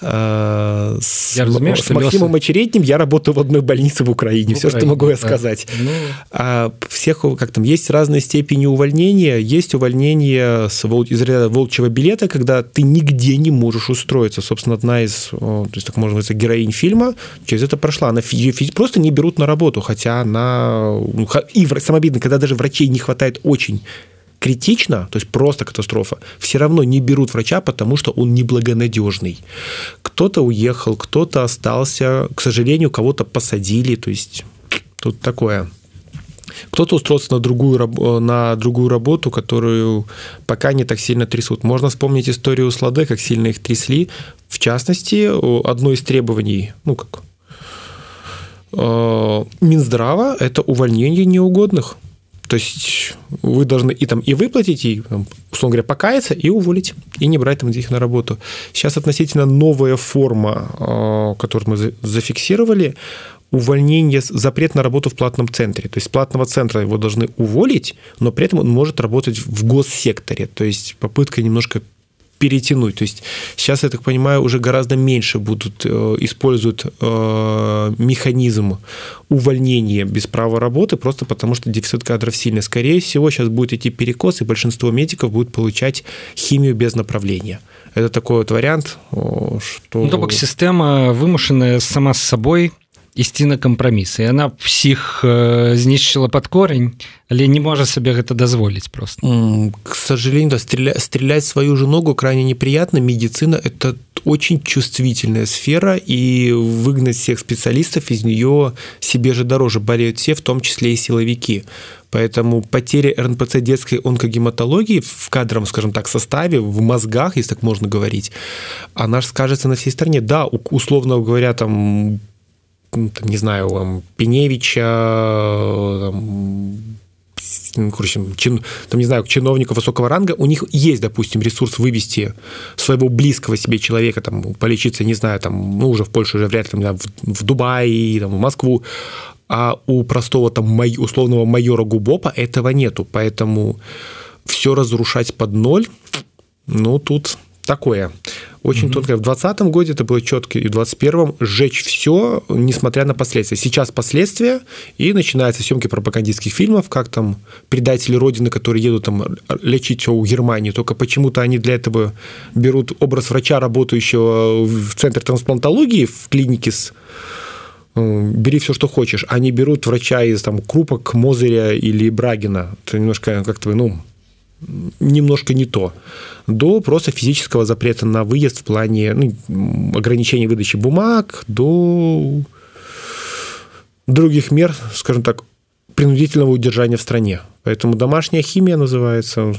S2: Э, с, я разумею, с Максимом Очередним я работаю в одной больнице в Украине. В Все, Украине, что могу я да. сказать. Ну... А всех, как там, есть разные степени увольнения. Есть увольнение с, из ряда волчьего билета, когда ты нигде не можешь устроиться. Собственно, одна из, то есть, так можно сказать, героинь фильма через это прошла. Она ее просто не берут на работу, хотя она... Ну, и самобидно, когда даже врачей не хватает очень критично, то есть просто катастрофа, все равно не берут врача, потому что он неблагонадежный. Кто-то уехал, кто-то остался, к сожалению, кого-то посадили, то есть тут такое. Кто-то устроился на другую, на другую работу, которую пока не так сильно трясут. Можно вспомнить историю с Ладе, как сильно их трясли. В частности, одно из требований, ну как, э, Минздрава – это увольнение неугодных. То есть вы должны и там и выплатить, и, условно говоря, покаяться, и уволить, и не брать там их на работу. Сейчас относительно новая форма, а, которую мы зафиксировали, увольнение, запрет на работу в платном центре. То есть платного центра его должны уволить, но при этом он может работать в госсекторе. То есть попытка немножко перетянуть. То есть сейчас, я так понимаю, уже гораздо меньше будут э, используют э, механизм увольнения без права работы, просто потому что дефицит кадров сильный. Скорее всего, сейчас будет идти перекос, и большинство медиков будет получать химию без направления. Это такой вот вариант, что...
S1: Ну, то система вымушанная сама с собой ісці на кампрамісы яна псіх э, знішчыла под корень але не можа сабе гэта дазволіць просто
S2: mm, к сожалению да, стреля... стрелять свою же ногу крайне неприятно медицина это очень чувствительная сфера и выгнать всех специалистов из нее себе же дороже болеют все в том числе и силовики Поэтому потеря РНПЦ детской онкогематологии в кадровом, скажем так, составе, в мозгах, если так можно говорить, она же скажется на всей стране. Да, условно говоря, там ну, там, не знаю, там, Пеневича, там, ну, короче, чин, там, не знаю, чиновников высокого ранга, у них есть, допустим, ресурс вывести своего близкого себе человека, там, полечиться, не знаю, там, ну, уже в Польшу, уже вряд ли, там, в, в Дубай, там, в Москву, а у простого, там, май, условного майора Губопа этого нету, поэтому все разрушать под ноль, ну, тут такое. Очень угу. тонкое. В 2020 году это было четко, и в 2021 сжечь все, несмотря на последствия. Сейчас последствия, и начинаются съемки пропагандистских фильмов, как там предатели Родины, которые едут там лечить в Германию, только почему-то они для этого берут образ врача, работающего в центре трансплантологии, в клинике с э, бери все, что хочешь. Они берут врача из там Крупок, Мозыря или Брагина. Это немножко как-то, ну, немножко не то, до просто физического запрета на выезд в плане ну, ограничения выдачи бумаг, до других мер, скажем так, принудительного удержания в стране. Поэтому домашняя химия называется.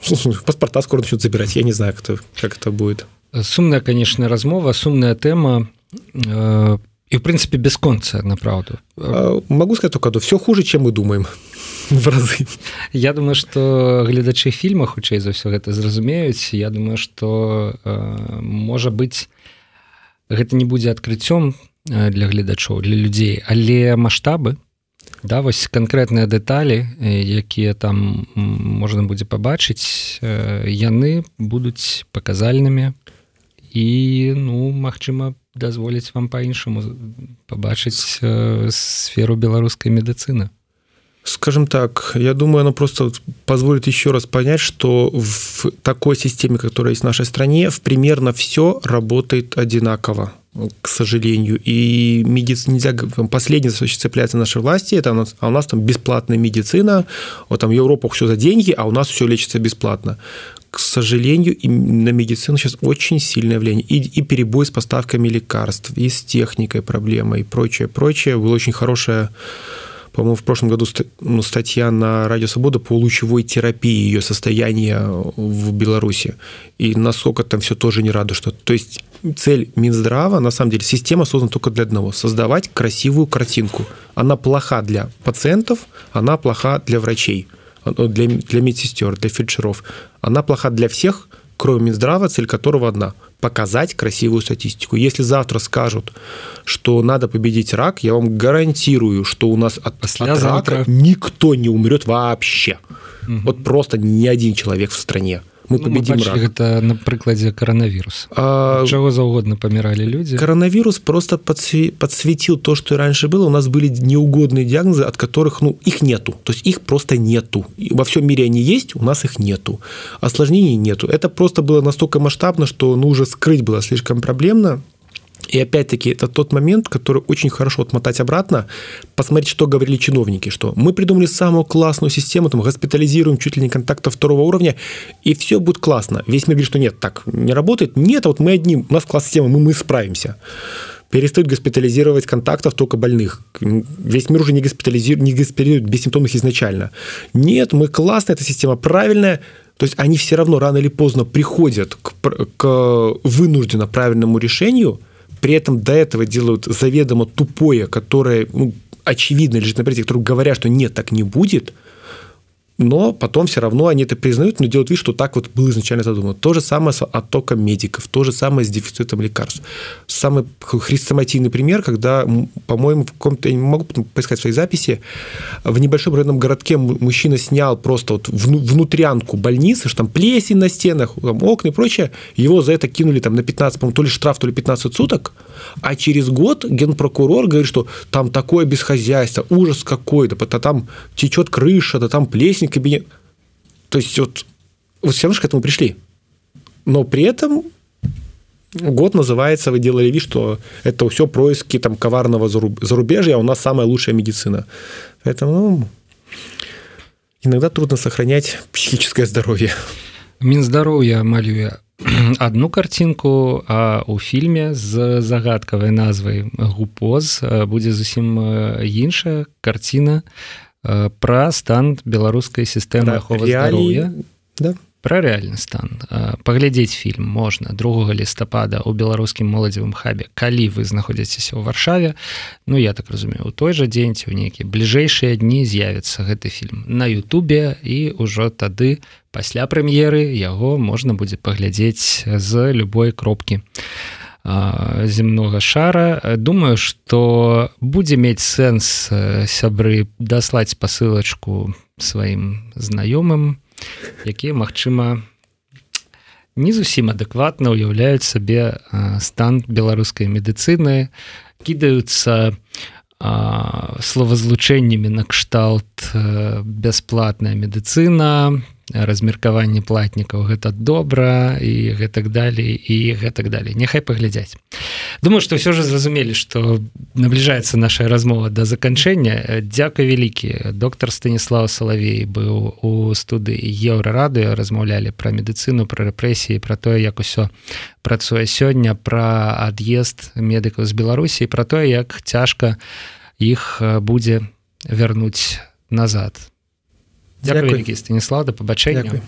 S2: Паспорта скоро начнут забирать. Я не знаю, как это, как это будет.
S1: Сумная, конечно, размова, сумная тема. Э, и, в принципе, бесконца, на правду.
S2: А, могу сказать только, все хуже, чем мы думаем. в разы.
S1: Я думаю что гледачы фільма хутчэй за ўсё гэта зразумеюць. Я думаю что э, можа быть гэта не будзе адкрыццём э, для гледачоў для людзей. Але маштабы да вось канкрэтныя дэталі э, якія там можна будзе пабачыць яны будуць паказальнымі і ну магчыма дазволіць вам па-іншаму пабачыць сферу беларускай медыцыны
S2: Скажем так, я думаю, оно просто позволит еще раз понять, что в такой системе, которая есть в нашей стране, примерно все работает одинаково к сожалению. И медицина нельзя... Последнее, что цепляется нашей власти, это у нас, а у нас там бесплатная медицина, вот там в Европах все за деньги, а у нас все лечится бесплатно. К сожалению, на медицину сейчас очень сильное влияние. И, и перебой с поставками лекарств, и с техникой проблемы, и прочее, прочее. Было очень хорошее по-моему, в прошлом году ну, статья на Радио Свобода по лучевой терапии ее состояния в Беларуси. И насколько там все тоже не рада, что... То есть цель Минздрава, на самом деле, система создана только для одного – создавать красивую картинку. Она плоха для пациентов, она плоха для врачей, для, для медсестер, для фельдшеров. Она плоха для всех, кроме Минздрава, цель которого одна – показать красивую статистику. Если завтра скажут, что надо победить рак, я вам гарантирую, что у нас от, от рака никто не умрет вообще. Угу. Вот просто ни один человек в стране мы ну, победим мы рак.
S1: гэта на прыкладзе коронавірус а, чего заўгодна паміралі люди
S2: коронавирус просто подсветил то что и раньше было у нас были неугодные диагнозы от которых ну их нету то есть их просто нету и во всем мире они есть у нас их нету осложнений нету это просто было настолько масштабно что ну уже скрыть было слишком проблемно и опять-таки это тот момент, который очень хорошо отмотать обратно, посмотреть, что говорили чиновники, что мы придумали самую классную систему, там, госпитализируем чуть ли не контактов второго уровня, и все будет классно. Весь мир говорит, что нет, так не работает. Нет, а вот мы одни, у нас класс система, мы, мы справимся. Перестают госпитализировать контактов только больных. Весь мир уже не госпитализирует, не госпитализирует бессимптомных изначально. Нет, мы классная, эта система правильная, то есть они все равно рано или поздно приходят к, к вынужденно правильному решению – при этом до этого делают заведомо тупое, которое ну, очевидно лежит на прессе, которые говорят, что нет, так не будет, но потом все равно они это признают, но делают вид, что так вот было изначально задумано. То же самое с оттоком медиков, то же самое с дефицитом лекарств. Самый хрестоматийный пример, когда, по-моему, в каком-то, я не могу поискать свои записи, в небольшом районном городке мужчина снял просто вот внутрянку больницы, что там плесень на стенах, там окна и прочее, его за это кинули там на 15, по-моему, то ли штраф, то ли 15 суток, а через год генпрокурор говорит, что там такое бесхозяйство, ужас какой-то, там течет крыша, да там плесень кабинет. То есть вот, вот все равно к этому пришли. Но при этом год называется, вы делали вид, что это все происки там, коварного зарубежья, а у нас самая лучшая медицина. Поэтому ну, иногда трудно сохранять психическое здоровье.
S1: Мінздароўя малюе одну картинку а у фільме з загадкавай назвай гупоз будзе зусім іншая карціна Пра стан беларускай сістэмы аховы здароўя да. Пра рэальны стан. Паглядзець фільм можна 2 лістапада у беларускім моладзевым хабе калі вы знаходзіцеся ў варшаве. Ну я так разумею у той жа дзень ці ў нейкія бліжэйшыя дні з'явіцца гэты фільм на Ютубе і ўжо тады пасля прэм'еры яго можна будзе паглядзець з любой кропкі земнога шара. Думаю что будзе мець сэнс сябры даслаць пасылачку сваім знаёмым якія магчыма не зусім адэкватна ўяўляюць сабе стан беларускай медыцыны. Кідаюцца словазлучэннямі накшталт бясплатная медыцына размеркаванне платнікаў. Гэта добра і гэтак далей і гэтак далей. Няхай паглядзяць. Думаю что все же зразумелі что набліжаецца наша размова до заканчэння. Дзякуй вялікі. Доктор станіслав салавей быў у студыі еўрарадыо размаўлялі пра медыцыну пра рэпрэсіі про тое як усё працуе сёння пра ад'езд медыкаў з беларусій про тое як цяжка іх будзе вярнуць назад Дякую, Дякую. Станіслав, до побачення. Дякую.